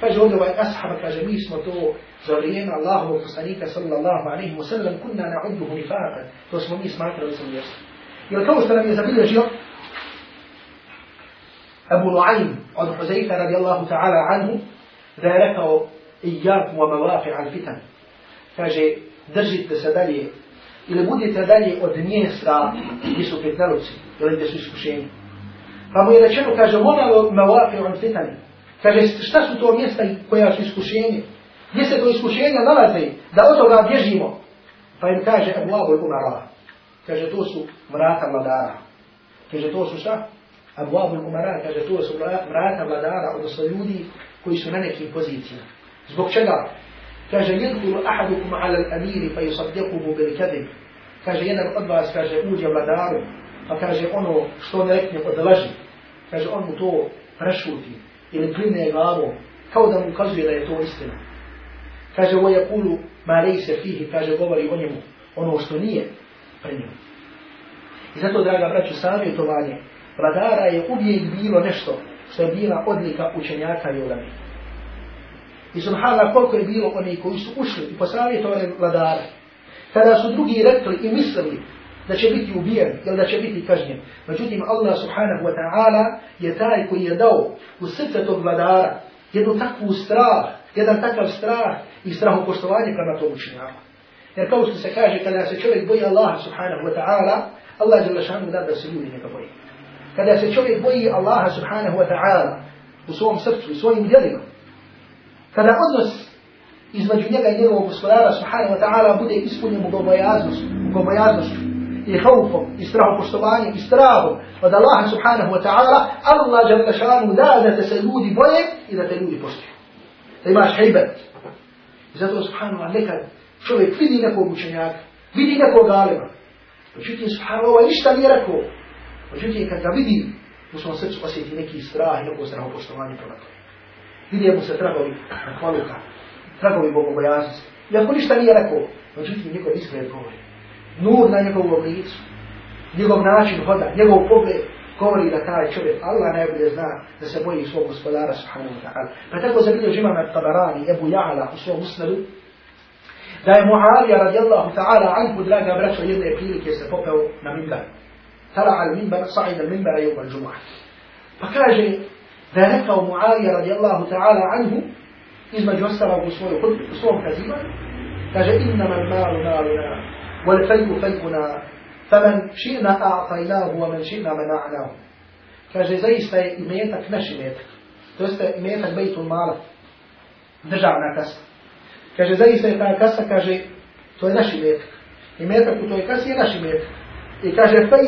Speaker 1: Kaže ovdje ovaj ashab, kaže mi smo to za vrijeme Allahovog poslanika sallallahu alaihi wa sallam kunna na'udduhu nifaka. To smo mi smatrali sa mjesto. Jer kao što nam je zabilježio, Abu Nu'aym od Huzaifa radijallahu ta'ala anhu da je rekao iyakum wa mawafi' al-fitan. Kaže, držite se dalje ili budite dalje od mjesta gdje su fitneluci ili gdje su iskušenje. Pa mu je rečeno, kaže, ona mawafi' al-fitani, Kaže, šta su to mjesta koja su iskušenje? Gdje se to iskušenja nalaze da od toga bježimo? Pa im kaže, Abu Abu Umara. Kaže, to su vrata vladara. Kaže, to su šta? Abu Abu Umara kaže to su vrata vladara, odnosno ljudi koji su na nekim pozicijama. Zbog čega? Kaže, jedhulu ahadukum ala al-amiri pa yusaddiquhu bil kadhib. Kaže, jedan od vas, kaže, uđe vladaru, pa kaže, ono što ne rekne od laži. Kaže, on mu to prešuti ili kline glavom, kao da mu ukazuje da je to istina. Kaže, ovo je kulu ma lejse fihi, kaže, govori o njemu ono što nije pri njemu. I zato, draga braću, savjetovanje vladara je uvijek bilo nešto što je bila odlika učenjaka i ulami. I subhanallah, koliko je bilo oni koji su ušli i posavjetovali vladara, kada su drugi rekli i mislili da će biti ubijen ili da će biti kažnjen. Međutim, Allah subhanahu wa ta'ala je taj koji je dao u srce tog vladara jednu takvu strah, jedan takav strah i strahopoštovanje prema tom učenjaku. Jer kao što se kaže, kada se čovjek boji Allah subhanahu wa ta'ala, Allah je lašanu da da se ljudi neka boji. Kada se čovjek boji Allah subhanahu wa ta'ala u svom srcu, u svojim djelima, kada odnos između njega i njegovog gospodara subhanahu wa ta'ala bude ispunjen u gobojaznošću i haufom i strahopoštovanjem i strahom od Allaha subhanahu wa ta'ala, Allah je lašanu da da se ljudi boje i da te ljudi poštuju. Da imaš hejbet. I zato subhanahu wa nekad čovjek vidi nekog učenjaka, vidi nekog alima. Međutim, subhanahu wa ništa nije rekao. Međutim, kad ga vidi, u svom srcu osjeti neki strah i neko strahopoštovanje prema tome. Vidi mu se tragovi hvaluka, tragovi bogobojaznosti. Iako ništa nije rekao, međutim, njegov izgled govori. Nur na njegovom licu, njegov način hoda, njegov pogled, govori da taj čovjek, Allah najbolje zna da se boji svog gospodara subhanahu wa ta'ala. Pa tako za vidio žima nad Tabarani, Ebu Ja'ala u svom usnadu, da je Muavija radijallahu ta'ala anhu, draga braćo, jedne prilike se popeo na mimbar. Tala al mimbar, sa'id al mimbara jevma al džumu'ah. Pa kaže, ذلك معاوية رضي الله تعالى عنه إذ ما جسر بصور قد بصور كثيرة فجاء إنما المال مالنا والفي فينا فمن شئنا أعطيناه ومن شئنا منعناه فجزي ste imetak naš imetak. To jeste imetak Bejtul Mala, državna kasa. Kaže, zaista je ta kasa, kaže, to je naš imetak. Imetak u toj kasi je naš imetak. I kaže, taj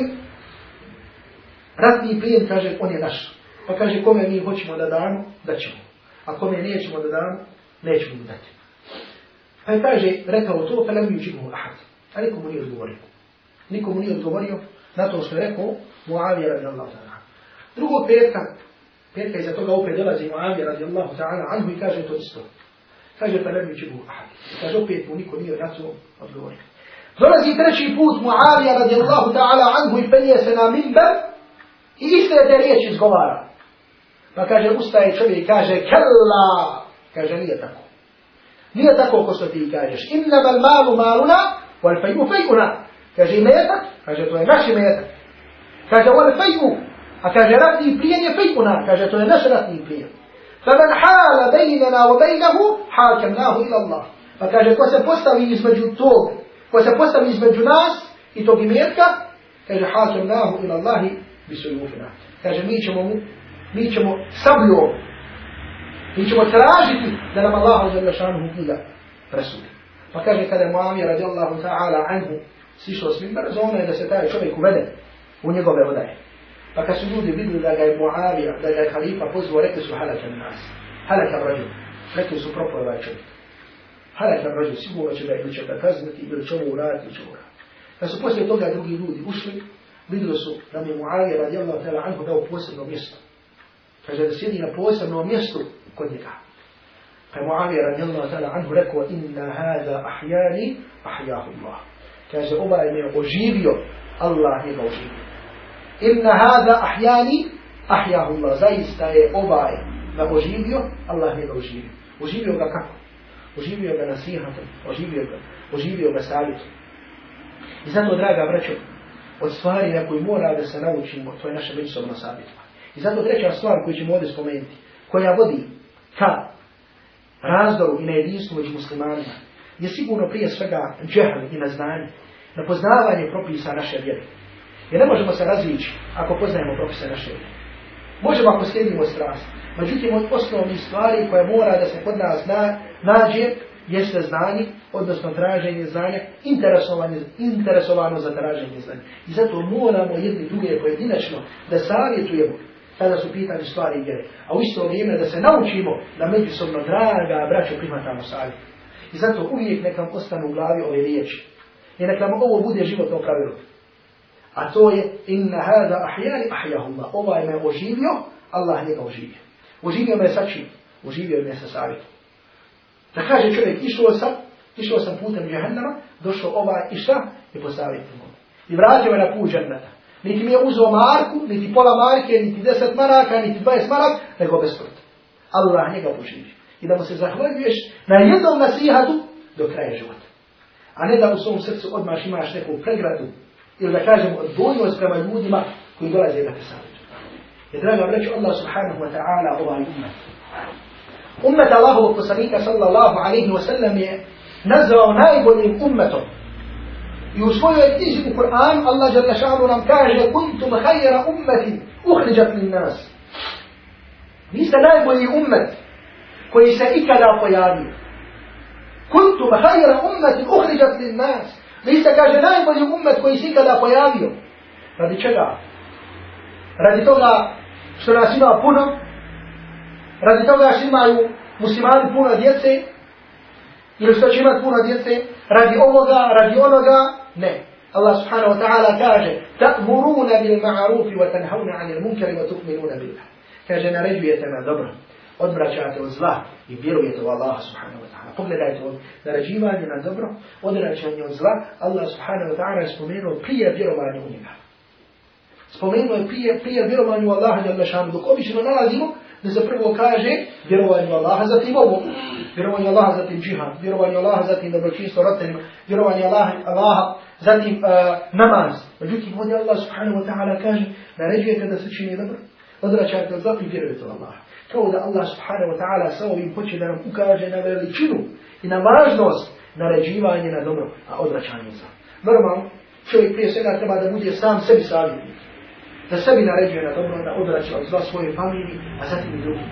Speaker 1: ratni plijen, kaže, on je naš. Pa kaže, kome mi hoćemo da damo, da ćemo. A kome nećemo da damo, nećemo da dati. Pa je kaže, rekao to, pa nam jučimu ahad. A nikomu nije odgovorio. Nikomu nije odgovorio na to što je rekao Muavija radijallahu ta'ala. Drugog petka, petka iza toga opet dolazi Muavija radijallahu ta'ala anhu i kaže to isto. Kaže, pa nam jučimu ahad. Kaže, opet mu niko nije na to odgovorio. Dolazi treći put Muavija radijallahu ta'ala anhu i penje se na minber i iste te riječi izgovara. Pa kaže, ustaje čovjek i kaže, kella, kaže, nije tako. Nije tako ko što ti kažeš. Innama malu maluna, wal fejmu fejuna. Kaže, imetak, kaže, to je naš imetak. Kaže, wal fejmu, a kaže, ratni plijen je fejuna. Kaže, to je naš ratni plijen. فمن حال بيننا وبينه حاكمناه إلى الله pa kaže ko se postavi između tog ko se postavi između nas i tog imetka kaže hakimnahu ila Allahi bisujufina kaže mi ćemo mu mi ćemo sabljom, mi ćemo tražiti da nam Allah za lešanu knjiga presudi. Pa kaže kada je Muavija radijallahu ta'ala anhu sišao s mimbara, zona je da se taj čovjek uvede u njegove odaje. Pa kad su ljudi vidjeli da ga je Muavija, da ga je halifa pozvao, rekli su halaka na nas. Halaka rađu. Rekli su propoj ovaj čovjek. Halaka rađu, sigurno će ga ili će ga kazniti, ili će mu uraditi, ili će mu uraditi. Kad su poslije toga drugi ljudi ušli, videli su da mi Muavija radijallahu ta'ala anhu dao posebno mjesto kaže da sjedi na posebnom mjestu kod njega. Pa je Muavija radijallahu ta'ala anhu rekao, inna hada ahjani, ahjahu Allah. Kaže, ovaj me oživio, Allah njega oživio. Inna hada ahjani, ahjahu Allah. Zaista je ovaj me oživio, Allah njega oživio. Oživio ga kako? Oživio ga nasihatom, oživio ga, oživio ga savjetom. I zato, draga braćo, od stvari na koju mora da se naučimo, to je naše međusobno savjetovanje. I zato treća stvar koju ćemo ovdje spomenuti, koja vodi ka razdoru i na jedinstvu među muslimanima, je sigurno prije svega džehl i neznanje, na poznavanje propisa naše vjere. Jer ne možemo se razlići ako poznajemo propise naše vjere. Možemo ako slijedimo strast. Međutim, od osnovnih stvari koje mora da se kod nas na, nađe, jeste znanje, odnosno traženje znanja, interesovano za traženje znanja. I zato moramo jedni druge pojedinačno da savjetujemo kada su pitanje stvari vjere. A u isto vrijeme da se naučimo da međusobno draga braćo prihvatamo savjet. I zato uvijek nekam ostanu u glavi ove riječi. I nekam ovo bude životno pravilo. A to je inna hada ahjani ahjahullah. Ovaj me oživio, Allah njega oživio. Oživio me sa čim? Oživio me sa savjetom. Da kaže čovjek, išao sam Išao sam putem džahennama, došao ovaj i šta? I posavjetio I vratio me na put dženneta. Niti mi je uzeo marku, niti pola marke, niti deset maraka, niti dvadeset marak, nego bez prta. Allah njega poživi. I da mu se zahvaljuješ na jednom nasihatu do kraja života. A ne da u svom srcu odmah imaš neku pregradu ili da kažem odbojnost prema ljudima koji dolaze da te savjetu. Jer draga vreću Allah subhanahu wa ta'ala ovaj umet. Umet Allahovog poslanika sallallahu alaihi wa sallam je nazvao najboljim umetom. I u svojoj knjiži u Kur'an Allah jalla ša'anu nam kaže kuntum hajera ummeti uhriđat li nas. Vi ste najbolji umet koji se ikada pojavio. Kuntum hajera ummeti uhriđat li nas. Vi ste kaže najbolji umet koji se ikada pojavio. Radi čega? Radi toga što nas ima puno, radi toga što imaju muslimani puno djece, ili što će imati puno djece, radi ovoga, radi onoga, ne. Allah subhanahu wa ta'ala kaže, ta'muruna bil ma'arufi wa tanhavna anil munkari wa tu'minuna billah. Kaže, naređujete na dobro, odvraćate od zla i vjerujete u Allaha subhanahu wa ta'ala. Pogledajte od naređivanja na dobro, odvraćanje od zla, Allah subhanahu wa ta'ala je spomenuo prije vjerovanja u njega. Spomenuo je prije, prije vjerovanja u Allaha dok obično nalazimo da se prvo kaže vjerovanje u Allaha, zatim ovo, vjerovanje u Allaha, zatim džihad, vjerovanje u Allaha, zatim dobročinstvo roditeljima, vjerovanje u Allaha, Allaha, zatim uh, namaz. Međutim, ovdje Allah subhanahu wa ta'ala kaže, naređujete da se čini dobro, odračajte od zla i vjerujete u Allaha. Kao da Allah subhanahu wa ta'ala sa ovim hoće da nam ukaže na veličinu i na važnost naređivanje na dobro, a odračanje za. Normalno, čovjek prije svega treba da bude sam sebi savjetnik da sebi naređuje na dobro, da odraća od zla svoje familije, a zatim i drugi.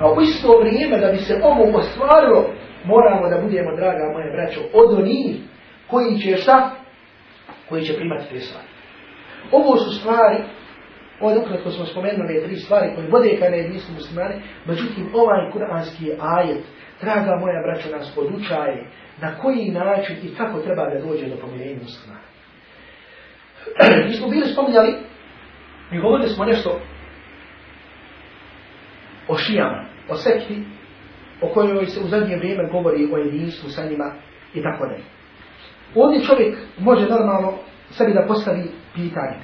Speaker 1: A u isto vrijeme, da bi se ovo ostvarilo, moramo da budemo, draga moje braćo, od onih koji će šta? Koji će primati te stvari. Ovo su stvari, ovdje ukratko smo spomenuli tri stvari koje vode ka nejedinstvu muslimane, međutim ovaj kuranski ajet, draga moja braćo, nas podučaje na koji način i kako treba da dođe do pomirenja muslimana. Mi smo bili spominjali Mi govorili smo nešto o šijama, o sekti, o kojoj se u zadnje vrijeme govori o jedinstvu sa njima i tako dalje. Ovdje čovjek može normalno sebi da postavi pitanje.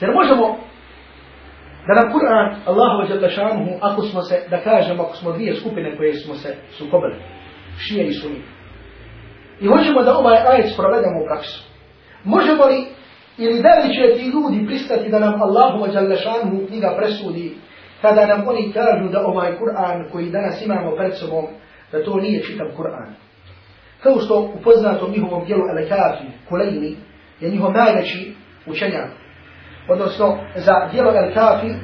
Speaker 1: Jer možemo da nam Kur'an, Allahu wa šanuhu, ako smo se, da kažemo, ako smo dvije skupine koje smo se sukobili, šije i suni. I hoćemo da ovaj ajet sprovedemo u praksu. Možemo li Ili da li će ti ljudi pristati da nam Allahu wa jalla knjiga presudi kada nam oni kažu da ovaj Kur'an koji danas imamo pred sobom, da to nije čitav Kur'an. Kao što u poznatom njihovom dijelu Al-Kafi, Kulejni, je njihov najveći učenjak. Odnosno, za dijelo Al-Kafi,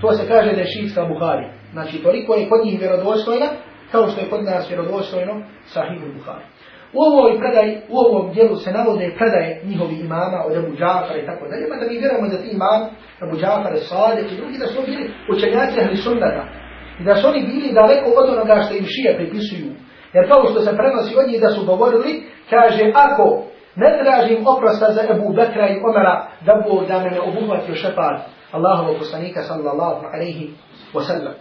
Speaker 1: to se kaže da je šiitska Buhari. Znači, toliko je kod njih vjerodostojna, kao što je kod nas vjerodostojno Sahih Buhari. U ovoj predaj, u ovom dijelu se navode predaje njihovi imama od Abu Džafara i tako dalje, pa da mi vjerujemo da ti imam, Abu Džafara, Sadek i drugi, da su bili učenjaci ahli sunnata. I da su oni bili daleko od onoga što im šije pripisuju. Jer kao što se prenosi od njih da su govorili, kaže, ako ne tražim oprosta za Abu Bekra i Omara, da Bog da me ne obuhvatio šepat Allahovog poslanika sallallahu alaihi wa sallam.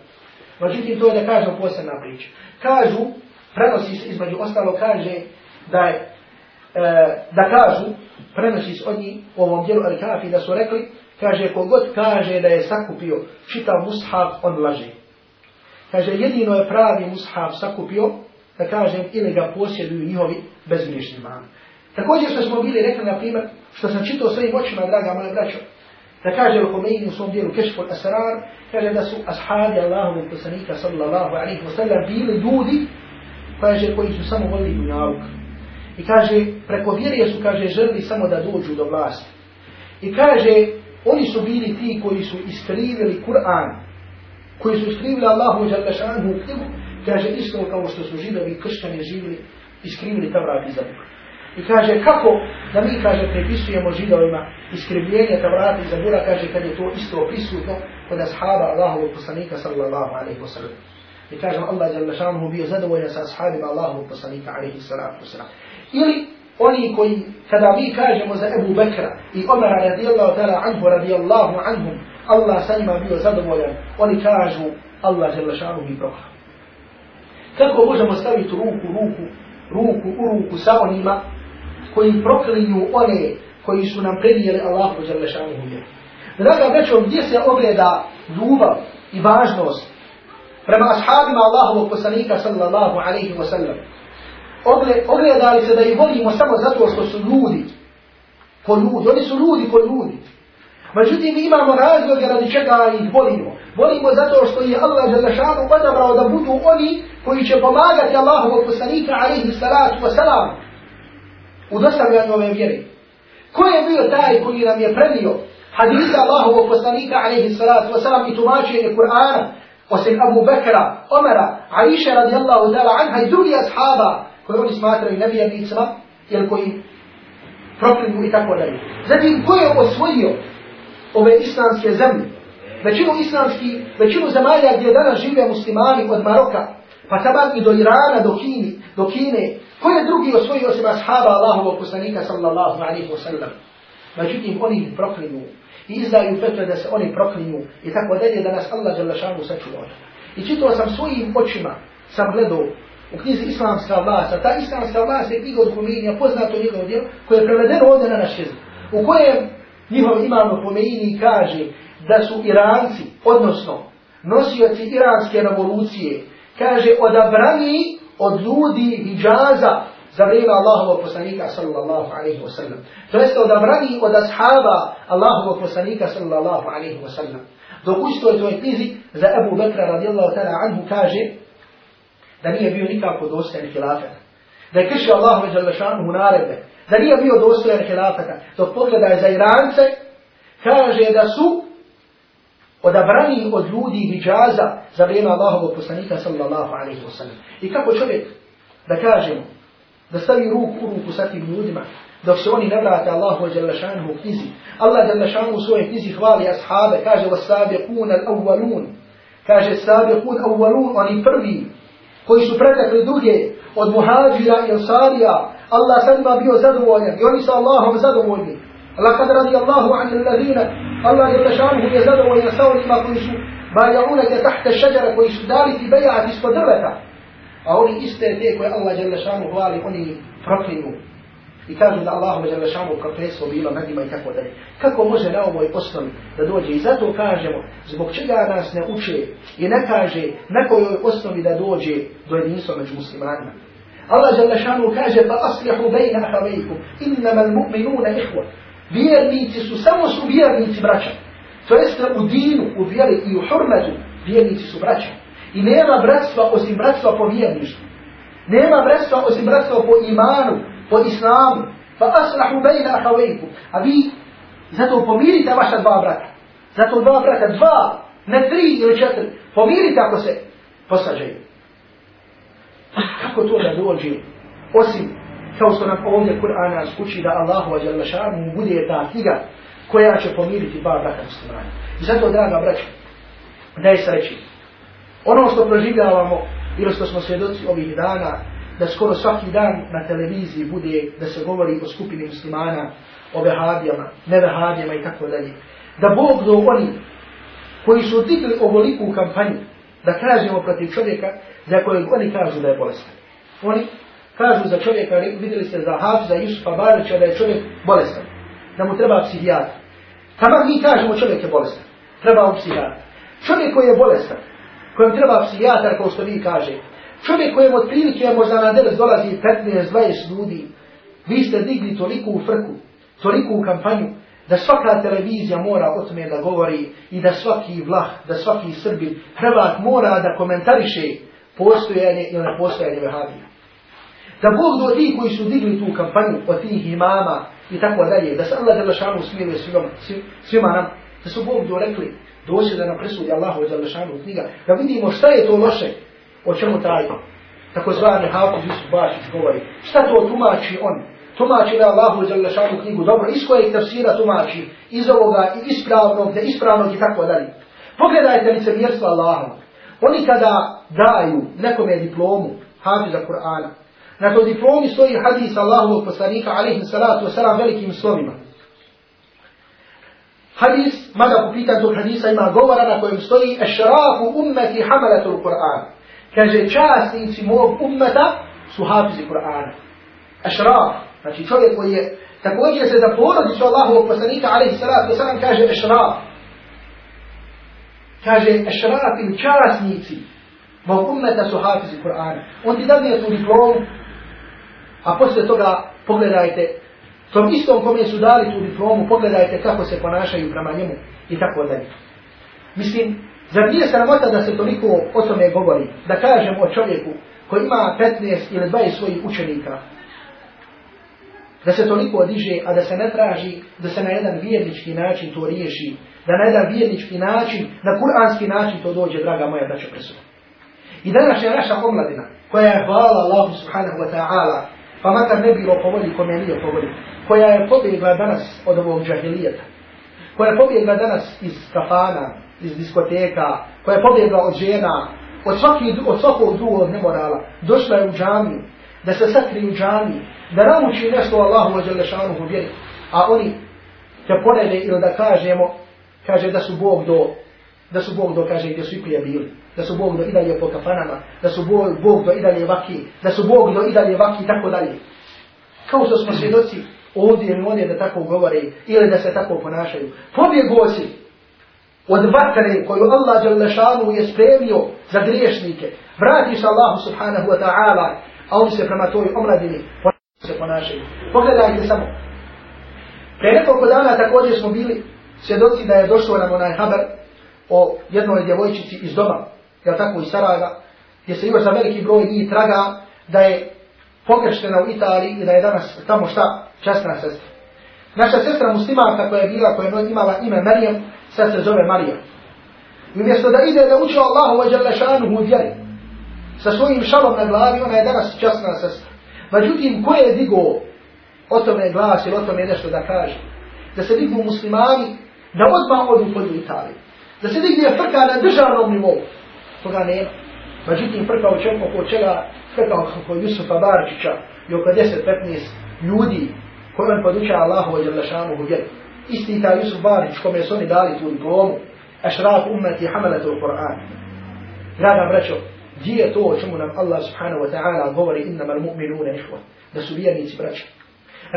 Speaker 1: Međutim, to je da kažem posebna priča. Kažu, prenosi se između ostalo, kaže, da je, e, da kažu, prenosi od njih u ovom dijelu Al-Kafi, da su rekli, kaže, kogod kaže da je sakupio čitav mushaf, on laže. Kaže, jedino je pravi mushaf sakupio, da kažem, ili ga posjeduju njihovi bezgriješni mani. Također što smo bili rekli, na primjer, što sam čitao svojim očima, draga moja braćo, da kaže Al-Humeini u svom dijelu Kešful Asrar, kaže da su ashabi Allahovog poslanika sallallahu alaihi wa sallam bili ljudi, kaže, koji su samo volili dunjavuk. I kaže, preko vjere su, kaže, želi samo da dođu do vlasti. I kaže, oni su bili ti koji su iskrivili Kur'an, koji su iskrivili Allahu Đalešanu u knjigu, kaže, isto kao što su židovi kršćani živili, iskrivili Tavrat i Zabur. I kaže, kako da mi, kaže, prepisujemo židovima iskrivljenje Tavrata i Zabura, kaže, kad je to isto prisutno kod ashaba Allahu poslanika sallallahu alaihi wa sallam. I kaže, Allah Đalešanu bio zadovoljan sa ashabima Allahu poslanika alaihi wa sallam. Ili oni koji, kada mi kažemo za Ebu Bekra i Omara radijallahu ta'ala anhu radijallahu anhum, Allah sa njima bio zadovoljan, oni kažu Allah žele šanu mi proha. Kako možemo staviti ruku, ruku ruku u ruku sa onima koji proklinju one koji su nam predijeli Allahu Đalešanu vjeru. Draga većo, gdje se ogleda ljubav i važnost prema ashabima Allahovog poslanika sallallahu alaihi wa sallam? Ogledali se da ih volimo samo zato što su ljudi po ljudi. Oni su ljudi po ljudi. Međutim, imamo razloge radi čega ih volimo. Volimo zato što je Allah Đalešanu odabrao da budu oni koji će pomagati Allahovog poslanika alaihi salatu wa salam u dostavljanju ove vjere. Ko je bio taj koji nam je prenio hadisa Allahovog poslanika alaihi salatu wa salam i tumačenje Kur'ana osim Abu Bekra, Omera, Aisha radijallahu ta'ala anha i drugi ashaba koje oni smatraju nevjernicima ili koji proklinju i tako dalje. Zatim, ko je osvojio ove islamske zemlje? Većinu islamski, većinu zemalja gdje danas žive muslimani od Maroka, pa taban i do Irana, do Kini, do Kine, ko je drugi osvojio osim ashaba Allahovog poslanika sallallahu alaihi wa sallam? Međutim, oni ih proklinju i izdaju fetve da se oni proklinju i tako dalje da nas Allah žele šanu sačuva. I čitao sam svojim očima, sam gledao u knjizi Islamska vlasa. Ta Islamska vlast je knjiga od Humenija, poznato njegovo djelo, koje je prevedeno ovdje na naš jezik. U kojem njihov imam Humeniji kaže da su Iranci, odnosno nosioci iranske revolucije, kaže odabrani od ljudi Hidžaza za vrijeme Allahovog poslanika sallallahu alaihi wa sallam. To jeste odabrani od ashaba Allahovog poslanika sallallahu alaihi wa sallam. Dok u istoj toj knjizi za Abu Bekra radijallahu ta'ala anhu kaže da nije bio nikako dostojan hilafeta. Da je kršio Allahove želešanu u naredbe. Da nije bio dostojan hilafeta. Dok pogledaj za Irance, kaže da su odabrani od ljudi Hidžaza za vrijeme Allahovog poslanika sallallahu alaihi wa. I kako čovjek da kažemo, da stavi ruku u ruku sa tim ljudima, dok se oni ne vrate Allahu Đalešanu u knjizi. Allah Đalešanu u svojoj knjizi hvali ashabe, kaže wa sabiqun al-awwalun. Kaže sabiqun al-awwalun, oni prvi, koji su pretekli druge od muhađira i ansarija, Allah sad ima bio zadovoljan i oni su Allahom zadovoljni. Allah kad radi Allahu an il-ladina, Allah Đalešanu je zadovoljan sa onima koji su bajaunake tahta šeđara, koji su dali ti bejat ispod drveta. A oni iste te koje Allah Đalešanu hvali, oni proklinu. I kažu da Allahu Đalešanu prokletstvo bilo nad njima i tako dalje. Kako može na ovoj osnovi da dođe? I zato kažemo, zbog čega nas ne uče i ne kaže na kojoj osnovi da dođe do jedinstva među muslimanima. Allah Đalešanu kaže, pa aslihu bejna ahavejkum, innama mu'minuna ihva. Vjernici su, samo su vjernici braća. To jeste u dinu, u vjeri i u hurmetu, vjernici su braća. I nema bratstva osim bratstva po vjerništvu. Nema bratstva osim bratstva po imanu, po islamu. Pa aslahu bejna ahavejku. A vi zato pomirite vaša dva brata. Zato dva brata, dva, ne tri ili četiri. Pomirite ako se posađaju. Pa kako to da dođe? Osim, kao što nam ovdje Kur'ana skuči da Allahu ađal šanu bude ta knjiga koja će pomiriti dva brata muslimana. I zato, draga braća, daj sreći. Ono što proživljavamo ili što smo svjedoci ovih dana, da skoro svaki dan na televiziji bude da se govori o skupini muslimana, o vehabijama, nevehabijama i tako dalje. Da Bog do oni koji su odigli ovoliku kampanju, da kažemo protiv čovjeka za kojeg oni kažu da je bolestan. Oni kažu za čovjeka, vidjeli ste za Hafza Jusufa Barića da je čovjek bolestan, da mu treba psihijatra. Tamo mi kažemo čovjek je bolestan, treba mu psihijatra. Čovjek koji je bolestan, kojem treba psihijatar, kao što vi kaže. Čovjek kojem od prilike možda na deles dolazi 15-20 ljudi, vi ste digli toliko u frku, toliko u kampanju, da svaka televizija mora o tome da govori i da svaki vlah, da svaki srbin, Hrvat mora da komentariše postojanje ili nepostojanje vehabija. Da Bog do tih koji su digli tu kampanju od tih imama i tako dalje, da se Allah Đelešanu smiluje svima, svima nam, da su Bog do rekli, doći da nam presudi Allahu Đelešanu knjiga, da vidimo šta je to loše, o čemu taj takozvani Hafiz Yusuf Bašić govori. Šta to tumači on? Tumači da Allahu za lešanu knjigu dobro, iz kojeg tafsira tumači, iz ovoga i ispravnog, neispravnog i tako dalje. Pogledajte licemjerstvo Allahom. Oni kada daju nekome diplomu, Hafiza Kur'ana, na to diplomi stoji hadis Allahovog poslanika, alaihi salatu wasalam, velikim slovima hadis, mada po pitanju hadisa ima govora na kojem stoji ešrafu ummeti hamalatul Kur'ana. Kaže, časnici mog ummeta su hafizi Kur'ana. Ešraf, znači čovjek koji je također se za porodicu Allahovog poslanika, alaihi salatu wasalam, kaže ešraf. Kaže ešraf ili časnici, mog ummeta su hafizi Kur'ana. On ti dadne tu diplomu, a poslije toga pogledajte, tom istom kome su dali tu diplomu, pogledajte kako se ponašaju prema njemu i tako dalje. Mislim, zar nije sramota da se toliko o tome govori, da kažem o čovjeku koji ima 15 ili 20 svojih učenika, da se toliko diže, a da se ne traži da se na jedan vjernički način to riješi, da na jedan vjernički način, na kuranski način to dođe, draga moja braća presuda. I danas je naša omladina, koja je hvala Allahu subhanahu wa ta'ala, pa makar ne bilo povoli kome nije povoli, koja je pobjegla danas od ovog džahilijeta, koja je pobjegla danas iz kafana, iz diskoteka, koja je pobjegla od žena, od, svaki, od svakog drugog nemorala, došla je u džamiju, da se sakri u džamiji, da nauči nešto Allahu wa Đalešanu u vjeri, a oni te ponede ili da kažemo, kaže da su Bog do, da su Bog do, kaže gdje su i prije bili, da su Bog do i dalje po kafanama, da su Bog, Bog do i dalje vaki, da su Bog do i dalje vaki, tako dalje. Kao što smo svjedoci ovdje ili ovdje da tako govore ili da se tako ponašaju. Pobjegao si od vatre koju Allah Đalešanu je spremio za griješnike. Vrati se Allahu subhanahu wa ta'ala, a oni se prema toj omladini se ponašaju. Pogledajte samo. Pre nekoliko dana također smo bili svjedoci da je došlo nam onaj haber o jednoj djevojčici iz doma, jel tako, iz Sarajeva, gdje se još za veliki broj njih traga da je pokrštena u Italiji i da je danas tamo šta? časna sestra. Naša sestra muslimanka koja je bila, koja je imala ime Marijem, sad se zove Marija. I umjesto da ide da uči Allahu wa jalla vjeri, sa svojim šalom na glavi, ona je danas časna sestra. Međutim, ko je digo o tome glas ili o tome nešto da kaže? Da se dignu muslimani, da odmah odu pod Italiju. Da se digne frka na državnom nivou. Toga nema. Međutim, frka o čemu, oko čega, frka oko Jusufa Barčića i oko 10-15 ljudi koji on poduča Allahu wa jalla šanuhu vjeri. Isti taj Jusuf Barić kome su oni dali tu diplomu, ašraf ummeti hamalete u Kur'an. Draga braćo, gdje je to o čemu nam Allah subhanahu wa ta'ala govori innama al-mu'minuna ihwa, da su vjernici braća.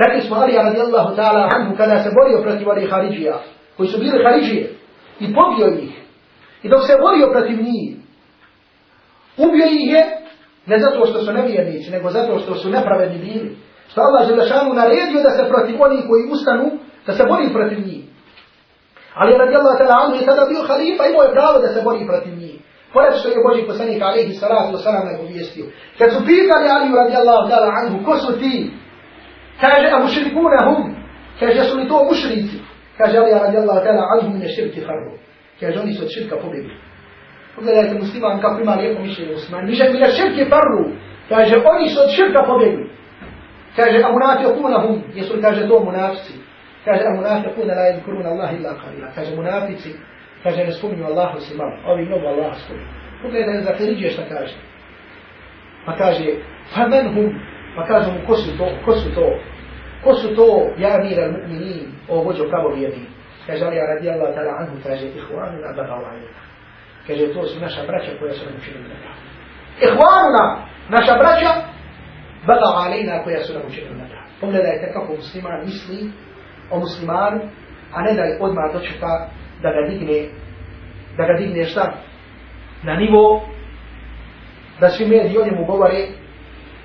Speaker 1: Rekli smo Ali radijallahu ta'ala anhu kada se borio protiv ovih Haridžija, koji su bili Haridžije, i pobio ih. I dok se borio protiv njih, ubio ih je, ne zato što su nevjernici, nego zato što su nepravedni bili. Što Allah Želešanu naredio da se protiv onih koji ustanu, da se bori protiv njih. Ali radijallahu ta'ala anhu je tada bio halifa, imao je pravo da se bori protiv njih. Pored što je Boži poslanik alaihi salatu wa salam nagovijestio. Kad su pitali Aliju radijallahu ta'ala anhu, ko su ti? Kaže, a mušrikuna hum. Kaže, su li to mušrici? Kaže, Alija radijallahu ta'ala anhu ne širki farru. Kaže, oni su od širka pobjegli. Pogledajte musliman kako ima lijepo mišljenje musliman. Niže mi ne širki farru. Kaže, oni su od širka pobjegli. Kaže, a munafiquna hum. Jesu li kaže to munafici? Kaže, a munafiquna la yadkuruna Allah illa qalila. Kaže, munafici kaže ne spominju Allahu se malo, ovi mnogo Allah spominju. Pogledaj za Feridžije šta kaže. Pa kaže, fa men hum, pa kaže mu, ko su to, ko su to, ko su to, ja mir al mu'minin, o vođo pravo vjerni. Kaže, ali ja radi Allah ta'ala anhu, kaže, ihvanuna baga wa'alina. Kaže, to su naša braća koja su nam učinili na pravu. Ihvanuna, naša braća, baga wa'alina koja su nam učinili na pravu. Pogledajte kako musliman misli o muslimanu, a ne da je odmah dočeka da ga digne, da ga digne šta? Na nivo da svi mediji o njemu govore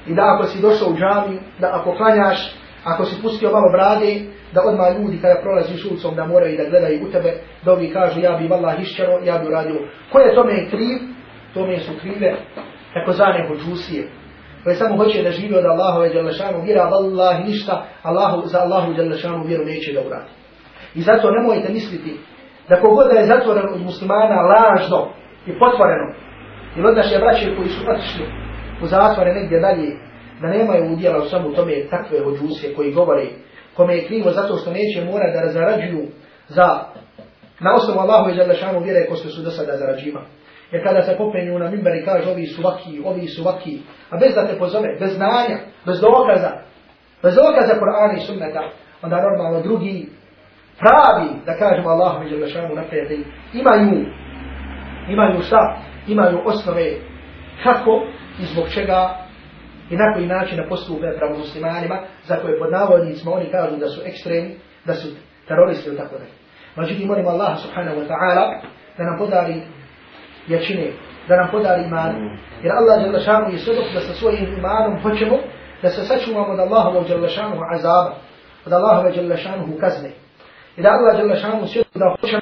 Speaker 1: i da ako si došao u džamiju, da ako klanjaš, ako si pustio malo brade, da odmah ljudi kada prolazi s ulicom da moraju da gledaju u tebe, da ovi kažu ja bi vallah išćero, ja bi uradio. Ko je tome kriv? Tome su krive takozvane hođusije. Koje samo hoće da živi od Allahove djelašanu vjera, vallah ništa, Allahu, za Allahu djelašanu vjeru neće da uradi. I zato nemojte misliti da kogod da je zatvoren od muslimana lažno i potvoreno, ili od naše braće koji su otišli u zatvore negdje dalje, da nemaju udjela u samu tome takve hođuse koji govore kome je krivo zato što neće mora da zarađuju za na osnovu Allahu i Đalešanu vjere ko što su do sada zarađivali. Jer kada se popenju na mimber i kaže ovi su vaki, ovi su vaki, a bez da te pozove, bez znanja, bez dokaza, bez dokaza Kur'ana i sunneta, onda normalno drugi pravi, da kažemo Allahu i Đelešanu naprijed, imaju, imaju šta? Imaju osnove kako i zbog čega i na koji način da postupe pravo muslimanima, za koje pod navodnicima oni kažu da su ekstremi, da su teroristi i tako dalje. Međutim, molim Allah subhanahu wa ta'ala da nam podari jačine, da nam podari iman, jer Allah je lašanu i svjedok da sa svojim imanom hoćemo da se sačuvamo od Allahovog djelašanuhu azaba, od Allahove djelašanuhu kazne. I da Allah djelašanuhu svjedok da hoćemo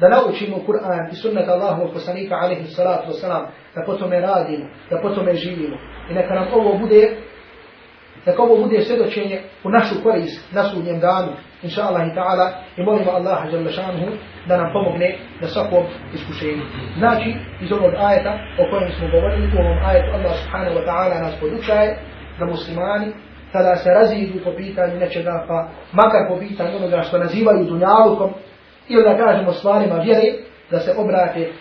Speaker 1: da naučimo Kur'an i sunnet Allahovog poslanika alaihi salatu wasalam, da potom radimo, da potom živimo. I neka nam ovo bude, neka ovo bude svjedočenje u našu korist, na sudnjem danu, inša Allah i ta'ala, i molimo Allaha jalla šanuhu da nam pomogne na svakom iskušenju. Znači, iz ovog ajeta o kojem smo govorili, u ovom ajetu Allah subhanahu wa ta'ala nas podučaje da muslimani kada se razidu po pitanju nečega, pa makar po pitanju onoga što nazivaju dunjalukom, ili da kažemo stvarima vjere, da se obrate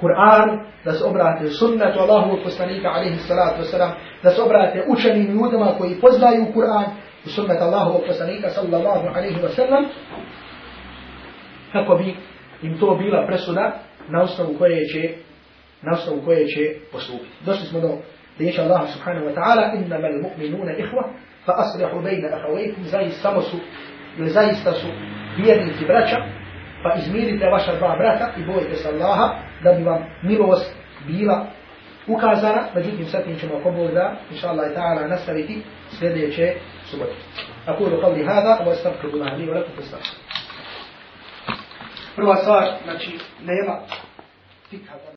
Speaker 1: Kur'an, da se obrate sunnetu Allahovog poslanika, alaihi salatu wasalam, da se obrate učenim ljudima koji poznaju Kur'an i sunnet Allahovog poslanika, sallallahu alaihi wasalam, kako bi im to bila presuda na osnovu koje će na osnovu koje će postupiti. Došli smo do riječi Allah subhanahu wa ta'ala innama al-mu'minuna ihva fa aslihu bejna ahavajkum zaista samo su ili zaista su vjernici braća pa izmirite vaša dva brata i bojite se Allaha da bi vam milost bila ukazana, međutim sa tim ćemo ako Bog da, inša Allah ta'ala, nastaviti sljedeće سبل أقول قولي هذا وأستغفر الله لي ولكم فاستغفر Prva stvar, znači, nema fikha.